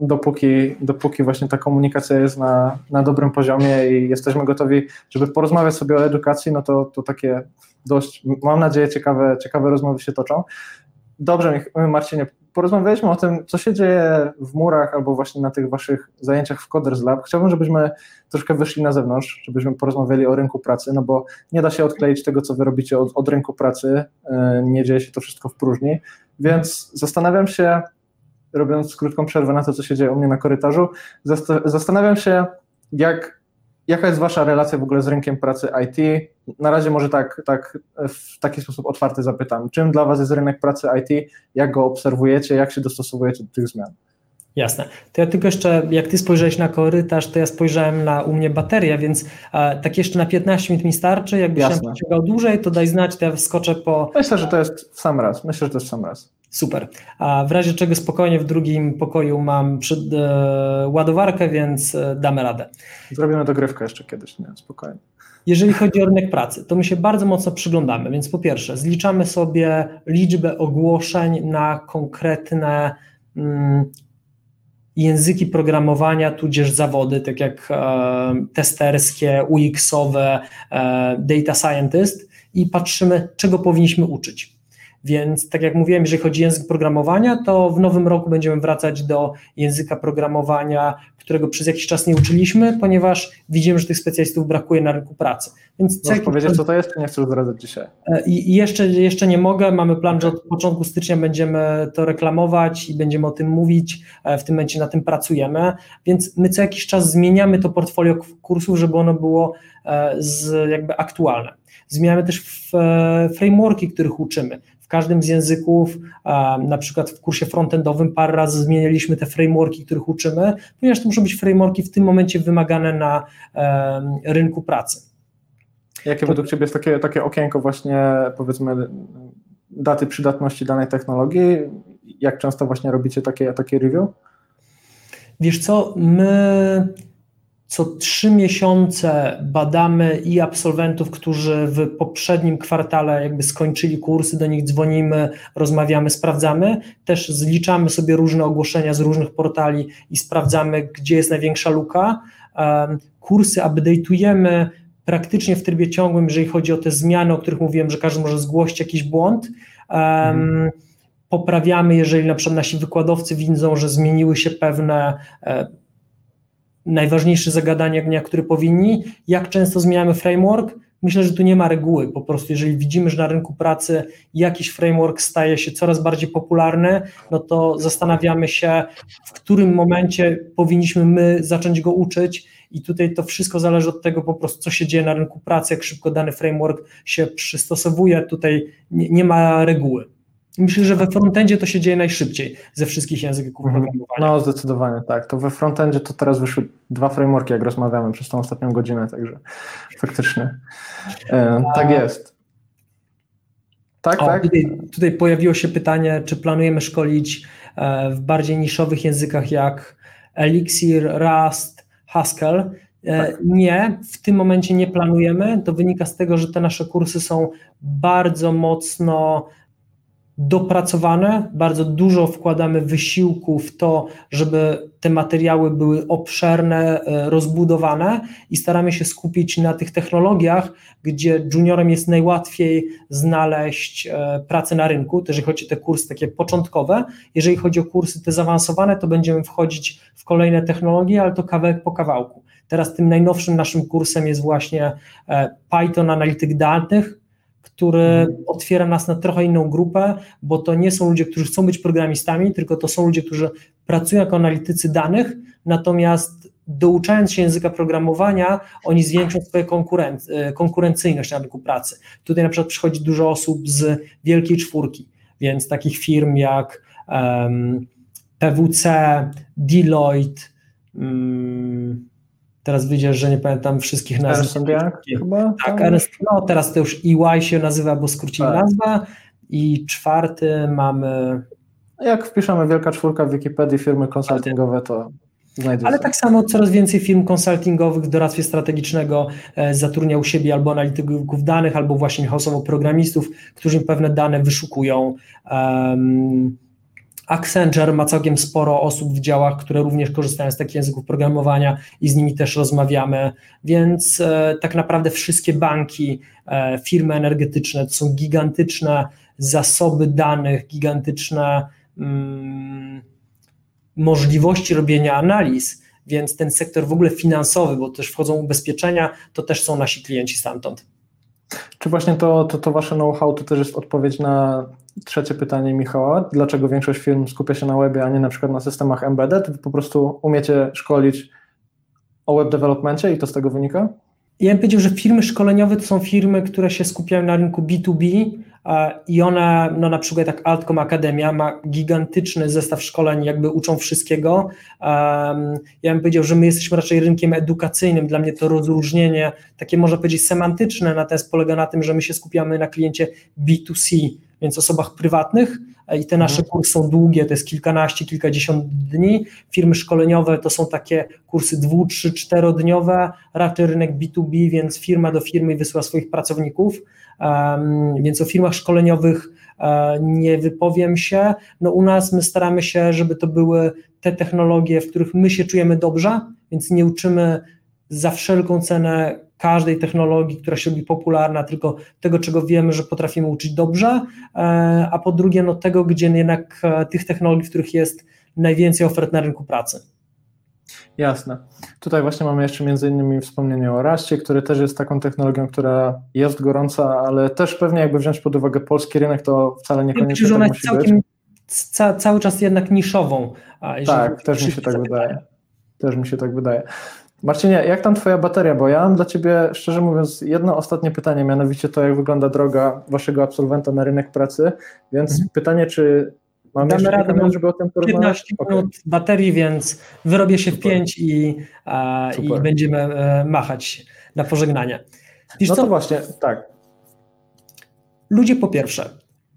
Dopóki, dopóki właśnie ta komunikacja jest na, na dobrym poziomie i jesteśmy gotowi, żeby porozmawiać sobie o edukacji, no to, to takie dość, mam nadzieję, ciekawe, ciekawe rozmowy się toczą. Dobrze, Marcinie, porozmawialiśmy o tym, co się dzieje w murach albo właśnie na tych waszych zajęciach w Coders Lab. Chciałbym, żebyśmy troszkę wyszli na zewnątrz, żebyśmy porozmawiali o rynku pracy, no bo nie da się odkleić tego, co wy robicie od, od rynku pracy, e, nie dzieje się to wszystko w próżni, więc zastanawiam się, robiąc krótką przerwę na to, co się dzieje u mnie na korytarzu, zastanawiam się, jak Jaka jest Wasza relacja w ogóle z rynkiem pracy IT? Na razie może tak, tak w taki sposób otwarty zapytam. Czym dla Was jest rynek pracy IT? Jak go obserwujecie? Jak się dostosowujecie do tych zmian? Jasne. To ja tylko jeszcze, jak ty spojrzałeś na korytarz, to ja spojrzałem na u mnie baterię, więc e, tak jeszcze na 15 minut mi starczy. Jakbyś się pociągał dłużej, to daj znać, to ja wskoczę po. Myślę, że to jest w sam raz. Myślę, że to jest w sam raz. Super. A w razie czego spokojnie w drugim pokoju mam przed, e, ładowarkę, więc e, damy radę. Zrobimy dogrywkę jeszcze kiedyś, nie? Spokojnie. Jeżeli chodzi o rynek pracy, to my się bardzo mocno przyglądamy, więc po pierwsze zliczamy sobie liczbę ogłoszeń na konkretne mm, języki programowania, tudzież zawody, tak jak e, testerskie, UX-owe, e, data scientist i patrzymy, czego powinniśmy uczyć. Więc tak jak mówiłem, jeżeli chodzi o język programowania, to w nowym roku będziemy wracać do języka programowania, którego przez jakiś czas nie uczyliśmy, ponieważ widzimy, że tych specjalistów brakuje na rynku pracy. Więc Możesz powiedzieć, co to jest, czy nie chcesz zdradzać dzisiaj? E, I jeszcze, jeszcze nie mogę, mamy plan, że od początku stycznia będziemy to reklamować i będziemy o tym mówić, e, w tym momencie na tym pracujemy, więc my co jakiś czas zmieniamy to portfolio kursów, żeby ono było e, z, jakby aktualne. Zmieniamy też frameworki, których uczymy. W każdym z języków, na przykład w kursie frontendowym, parę razy zmienialiśmy te frameworki, których uczymy, ponieważ to muszą być frameworki w tym momencie wymagane na rynku pracy. Jakie według Ciebie jest takie, takie okienko właśnie, powiedzmy, daty przydatności danej technologii? Jak często właśnie robicie takie, takie review? Wiesz co, my co trzy miesiące badamy i absolwentów, którzy w poprzednim kwartale jakby skończyli kursy, do nich dzwonimy, rozmawiamy, sprawdzamy. Też zliczamy sobie różne ogłoszenia z różnych portali i sprawdzamy, gdzie jest największa luka. Kursy update'ujemy praktycznie w trybie ciągłym, jeżeli chodzi o te zmiany, o których mówiłem, że każdy może zgłosić jakiś błąd. Poprawiamy, jeżeli na przykład nasi wykładowcy widzą, że zmieniły się pewne e, najważniejsze zagadania dnia, które powinni. Jak często zmieniamy framework? Myślę, że tu nie ma reguły. Po prostu, jeżeli widzimy, że na rynku pracy jakiś framework staje się coraz bardziej popularny, no to zastanawiamy się, w którym momencie powinniśmy my zacząć go uczyć. I tutaj to wszystko zależy od tego po prostu, co się dzieje na rynku pracy, jak szybko dany framework się przystosowuje. Tutaj nie, nie ma reguły. Myślę, że we frontendzie to się dzieje najszybciej ze wszystkich języków mhm. programowania. No, zdecydowanie tak. To we frontendzie to teraz wyszły dwa frameworki, jak rozmawiamy przez tą ostatnią godzinę, także faktycznie. E, tak jest. Tak, o, tak. Tutaj, tutaj, pojawiło się pytanie, czy planujemy szkolić e, w bardziej niszowych językach jak Elixir, Rust, Haskell. E, tak. Nie, w tym momencie nie planujemy. To wynika z tego, że te nasze kursy są bardzo mocno dopracowane, bardzo dużo wkładamy wysiłku w to, żeby te materiały były obszerne, e, rozbudowane i staramy się skupić na tych technologiach, gdzie juniorem jest najłatwiej znaleźć e, pracę na rynku, to jeżeli chodzi o te kursy takie początkowe. Jeżeli chodzi o kursy te zaawansowane, to będziemy wchodzić w kolejne technologie, ale to kawałek po kawałku. Teraz tym najnowszym naszym kursem jest właśnie e, Python Analityk Danych, który mhm. otwiera nas na trochę inną grupę, bo to nie są ludzie, którzy chcą być programistami, tylko to są ludzie, którzy pracują jako analitycy danych, natomiast douczając się języka programowania, oni zwiększą swoją konkurenc e, konkurencyjność na rynku pracy. Tutaj na przykład przychodzi dużo osób z wielkiej czwórki, więc takich firm jak um, PWC, Deloitte, um, Teraz widzisz, że nie pamiętam wszystkich nazw. Ernst Young chyba? Tak, Ernst, no teraz to już EY się nazywa, bo skrócili tak. nazwę. I czwarty mamy... Jak wpiszemy wielka czwórka w Wikipedii firmy konsultingowe, to Znajdzie Ale tak samo coraz więcej firm konsultingowych w doradztwie strategicznego e, zatrudnia u siebie albo analityków danych, albo właśnie hasowo programistów, którzy pewne dane wyszukują. Um, Accenture ma całkiem sporo osób w działach, które również korzystają z takich języków programowania i z nimi też rozmawiamy, więc e, tak naprawdę wszystkie banki, e, firmy energetyczne to są gigantyczne zasoby danych, gigantyczne mm, możliwości robienia analiz, więc ten sektor w ogóle finansowy, bo też wchodzą ubezpieczenia, to też są nasi klienci stamtąd. Czy właśnie to, to, to wasze know-how to też jest odpowiedź na trzecie pytanie Michała? Dlaczego większość firm skupia się na webie, a nie na przykład na systemach embedded? Wy po prostu umiecie szkolić o web developmentie i to z tego wynika? Ja bym powiedział, że firmy szkoleniowe to są firmy, które się skupiają na rynku B2B i one, no na przykład jak Altcom Akademia ma gigantyczny zestaw szkoleń, jakby uczą wszystkiego. Ja bym powiedział, że my jesteśmy raczej rynkiem edukacyjnym. Dla mnie to rozróżnienie takie można powiedzieć semantyczne, natomiast polega na tym, że my się skupiamy na kliencie B2C, więc osobach prywatnych i te nasze mhm. kursy są długie, to jest kilkanaście, kilkadziesiąt dni. Firmy szkoleniowe to są takie kursy dwu, trzy, czterodniowe, raczej rynek B2B, więc firma do firmy wysyła swoich pracowników, um, więc o firmach szkoleniowych e, nie wypowiem się. No u nas my staramy się, żeby to były te technologie, w których my się czujemy dobrze, więc nie uczymy za wszelką cenę każdej technologii, która się robi popularna, tylko tego, czego wiemy, że potrafimy uczyć dobrze, e, a po drugie, no tego, gdzie jednak e, tych technologii, w których jest najwięcej ofert na rynku pracy. Jasne. Tutaj właśnie mamy jeszcze między innymi wspomnienie o Raście, który też jest taką technologią, która jest gorąca, ale też pewnie jakby wziąć pod uwagę polski rynek, to wcale niekoniecznie tak musi całkiem, być. Ca cały czas jednak niszową. Tak, też mi się tak wydaje. Też mi się tak wydaje. Marcinie, jak tam Twoja bateria? Bo ja mam dla Ciebie, szczerze mówiąc, jedno ostatnie pytanie, mianowicie to, jak wygląda droga Waszego absolwenta na rynek pracy. Więc mhm. pytanie, czy Mam Damy radę, minut, żeby o tym porozmawiać? 15 minut okay. baterii, więc wyrobię się Super. w 5 i, i będziemy e, machać na pożegnanie. Wiesz no co? to właśnie, tak. Ludzie po pierwsze,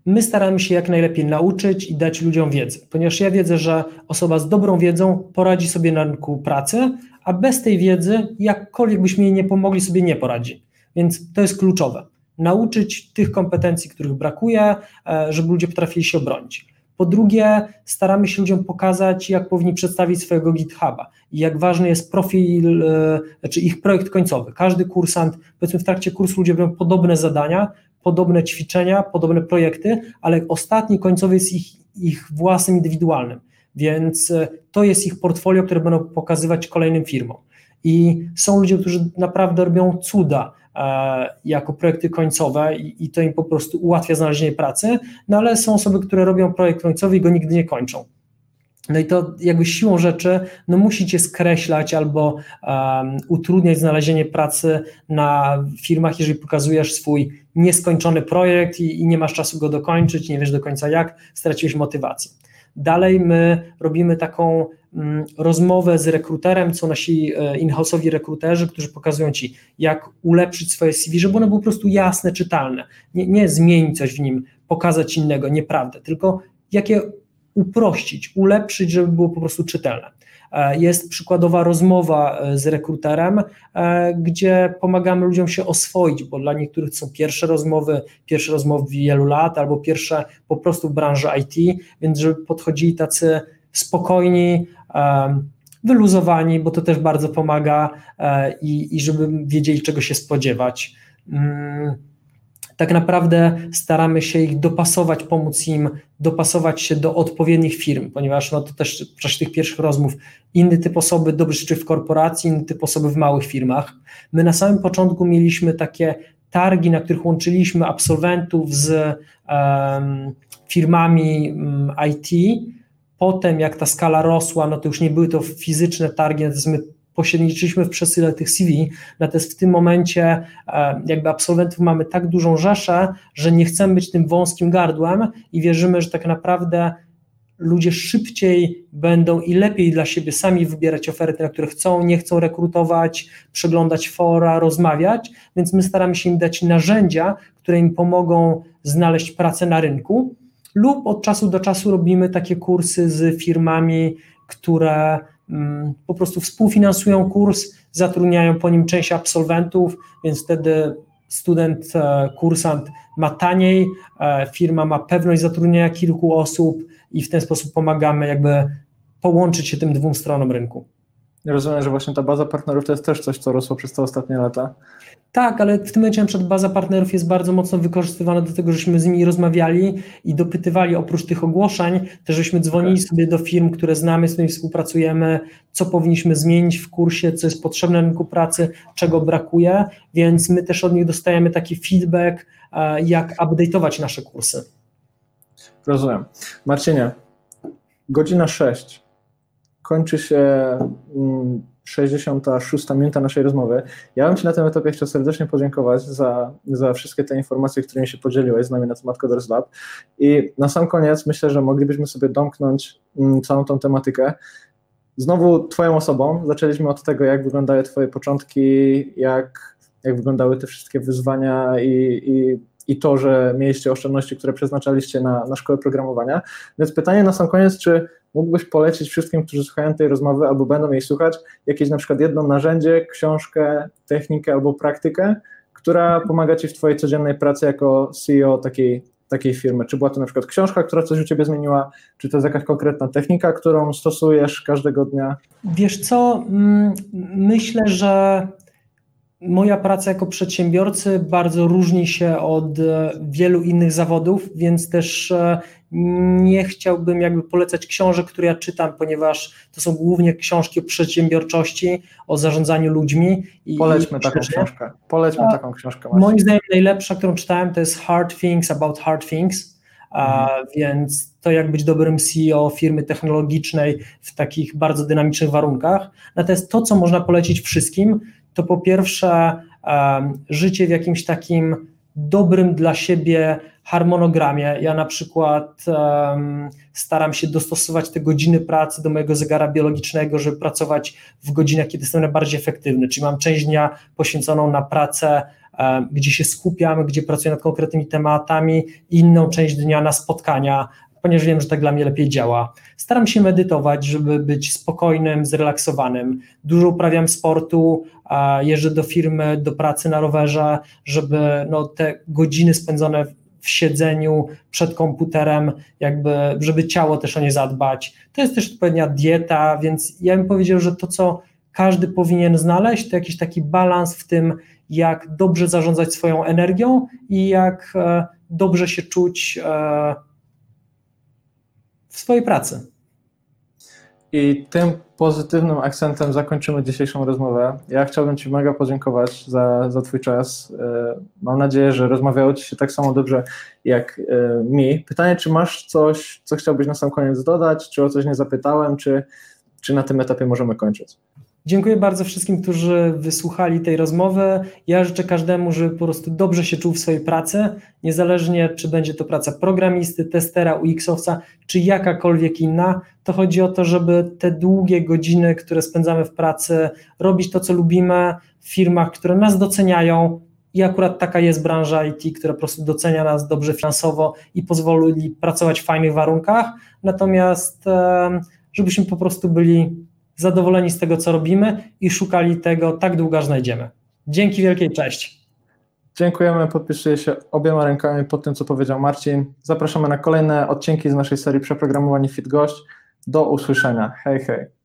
my staramy się jak najlepiej nauczyć i dać ludziom wiedzę, ponieważ ja wiedzę, że osoba z dobrą wiedzą poradzi sobie na rynku pracy, a bez tej wiedzy, jakkolwiek byśmy jej nie pomogli, sobie nie poradzi. Więc to jest kluczowe. Nauczyć tych kompetencji, których brakuje, e, żeby ludzie potrafili się obronić. Po drugie, staramy się ludziom pokazać, jak powinni przedstawić swojego GitHuba i jak ważny jest profil, e, znaczy ich projekt końcowy. Każdy kursant, powiedzmy w trakcie kursu ludzie robią podobne zadania, podobne ćwiczenia, podobne projekty, ale ostatni końcowy jest ich, ich własnym, indywidualnym. Więc e, to jest ich portfolio, które będą pokazywać kolejnym firmom. I są ludzie, którzy naprawdę robią cuda e, jako projekty końcowe i, to im po prostu ułatwia znalezienie pracy, no ale są osoby, które robią projekt końcowy i go nigdy nie kończą. No i to jakby siłą rzeczy, no musicie skreślać albo um, utrudniać znalezienie pracy na firmach, jeżeli pokazujesz swój nieskończony projekt i, i, nie masz czasu go dokończyć, nie wiesz do końca jak, straciłeś motywację. Dalej my robimy taką mm, rozmowę z rekruterem, co nasi e, in-house'owi rekruterzy, którzy pokazują Ci, jak ulepszyć swoje CV, żeby ono było po prostu jasne, czytalne. Nie, nie zmienić coś w nim, pokazać innego, nieprawdę, tylko jakie uprościć, ulepszyć, żeby było po prostu czytelne. E, jest przykładowa rozmowa e, z rekruterem, e, gdzie pomagamy ludziom się oswoić, bo dla niektórych są pierwsze rozmowy, pierwsze rozmowy wielu lat, albo pierwsze po prostu w branży IT, więc żeby podchodzili tacy spokojni, wyluzowani, bo to też bardzo pomaga i, i żeby wiedzieli, czego się spodziewać. Mm, tak naprawdę staramy się ich dopasować, pomóc im dopasować się do odpowiednich firm, ponieważ no to też w czasie tych pierwszych rozmów inny typ osoby dobrze czy w korporacji, inny typ osoby w małych firmach. My na samym początku mieliśmy takie targi, na których łączyliśmy absolwentów z um, firmami um, IT. Potem, jak ta skala rosła, no to już nie były to fizyczne targi, natomiast my pośredniczyliśmy w przesyle tych CV, natomiast w tym momencie e, jakby absolwentów mamy tak dużą rzeszę, że nie chcemy być tym wąskim gardłem i wierzymy, że tak naprawdę ludzie szybciej będą i lepiej dla siebie sami wybierać oferty, na które chcą, nie chcą rekrutować, przeglądać fora, rozmawiać, więc my staramy się im dać narzędzia, które im pomogą znaleźć pracę na rynku, lub od czasu do czasu robimy takie kursy z firmami, które po prostu współfinansują kurs, zatrudniają po nim część absolwentów, więc wtedy student, e, kursant ma taniej, e, firma ma pewność zatrudnienia kilku osób i w ten sposób pomagamy jakby połączyć się tym dwóm stronom rynku. Rozumiem, że właśnie ta baza partnerów to jest też coś, co rosło przez te ostatnie lata. Tak, ale w tym momencie przed baza partnerów jest bardzo mocno wykorzystywana do tego, żeśmy z nimi rozmawiali i dopytywali oprócz tych ogłoszeń, też żeśmy dzwonili okay. sobie do firm, które znamy, z którymi współpracujemy, co powinniśmy zmienić w kursie, co jest potrzebne na rynku pracy, czego brakuje, więc my też od nich dostajemy taki feedback, e, jak update'ować nasze kursy. Rozumiem. Marcinie, godzina 6. Kończy się mm, 66 minuta naszej rozmowy. Ja bym Ci na tym etapie chciał serdecznie podziękować za, za wszystkie te informacje, którymi się podzieliłeś z nami na temat Coders Lab. I na sam koniec myślę, że moglibyśmy sobie domknąć mm, całą tą tematykę. Znowu Twoją osobą. Zaczęliśmy od tego, jak wyglądały Twoje początki, jak, jak wyglądały te wszystkie wyzwania i, i i to, że mieliście oszczędności, które przeznaczaliście na, na szkołę programowania. Więc pytanie na sam koniec, czy mógłbyś polecić wszystkim, którzy słuchają tej rozmowy albo będą jej słuchać, jakieś na przykład jedno narzędzie, książkę, technikę albo praktykę, która pomaga Ci w Twojej codziennej pracy jako CEO takiej, takiej firmy? Czy była to na przykład książka, która coś u Ciebie zmieniła, czy to jest jakaś konkretna technika, którą stosujesz każdego dnia? Wiesz co, mm, myślę, że moja praca jako przedsiębiorcy bardzo różni się od e, wielu innych zawodów, więc też e, nie chciałbym jakby polecać książek, które ja czytam, ponieważ to są głównie książki o przedsiębiorczości, o zarządzaniu ludźmi. I, Polećmy i taką książkę. Polećmy A, taką książkę. Moim zdaniem najlepsza, którą czytałem, to jest Hard Things About Hard Things. A, mhm. więc to jak być dobrym CEO firmy technologicznej w takich bardzo dynamicznych warunkach. Natomiast to, co można polecić wszystkim, to po pierwsze życie w jakimś takim dobrym dla siebie harmonogramie. Ja na przykład staram się dostosować te godziny pracy do mojego zegara biologicznego, żeby pracować w godzinach, kiedy jestem najbardziej efektywny. Czyli mam część dnia poświęconą na pracę, gdzie się skupiam, gdzie pracuję nad konkretnymi tematami, inną część dnia na spotkania, ponieważ wiem, że tak dla mnie lepiej działa. Staram się medytować, żeby być spokojnym, zrelaksowanym. Dużo uprawiam sportu, jeżdżę do firmy, do pracy na rowerze, żeby no, te godziny spędzone w siedzeniu przed komputerem, jakby, żeby ciało też o nie zadbać. To jest też odpowiednia dieta, więc ja bym powiedział, że to, co każdy powinien znaleźć, to jakiś taki balans w tym, jak dobrze zarządzać swoją energią i jak e, dobrze się czuć e, swojej pracy. I tym pozytywnym akcentem zakończymy dzisiejszą rozmowę. Ja chciałbym Ci mega podziękować za, za Twój czas. E, mam nadzieję, że rozmawiało Ci się tak samo dobrze jak e, mi. Pytanie, czy masz coś, co chciałbyś na sam koniec dodać, czy o coś nie zapytałem, czy, czy na tym etapie możemy kończyć? Dziękuję bardzo wszystkim, którzy wysłuchali tej rozmowy. Ja życzę każdemu, żeby po prostu dobrze się czuł w swojej pracy, niezależnie czy będzie to praca programisty, testera, UX-owca, czy jakakolwiek inna. To chodzi o to, żeby te długie godziny, które spędzamy w pracy, robić to, co lubimy w firmach, które nas doceniają. I akurat taka jest branża IT, która po prostu docenia nas dobrze finansowo i pozwoli pracować w fajnych warunkach. Natomiast, żebyśmy po prostu byli zadowoleni z tego, co robimy i szukali tego tak długo, aż znajdziemy. Dzięki wielkiej, cześć. Dziękujemy, podpisuję się obiema rękami pod tym, co powiedział Marcin. Zapraszamy na kolejne odcinki z naszej serii Przeprogramowanie Fit Gość. Do usłyszenia. Hej, hej.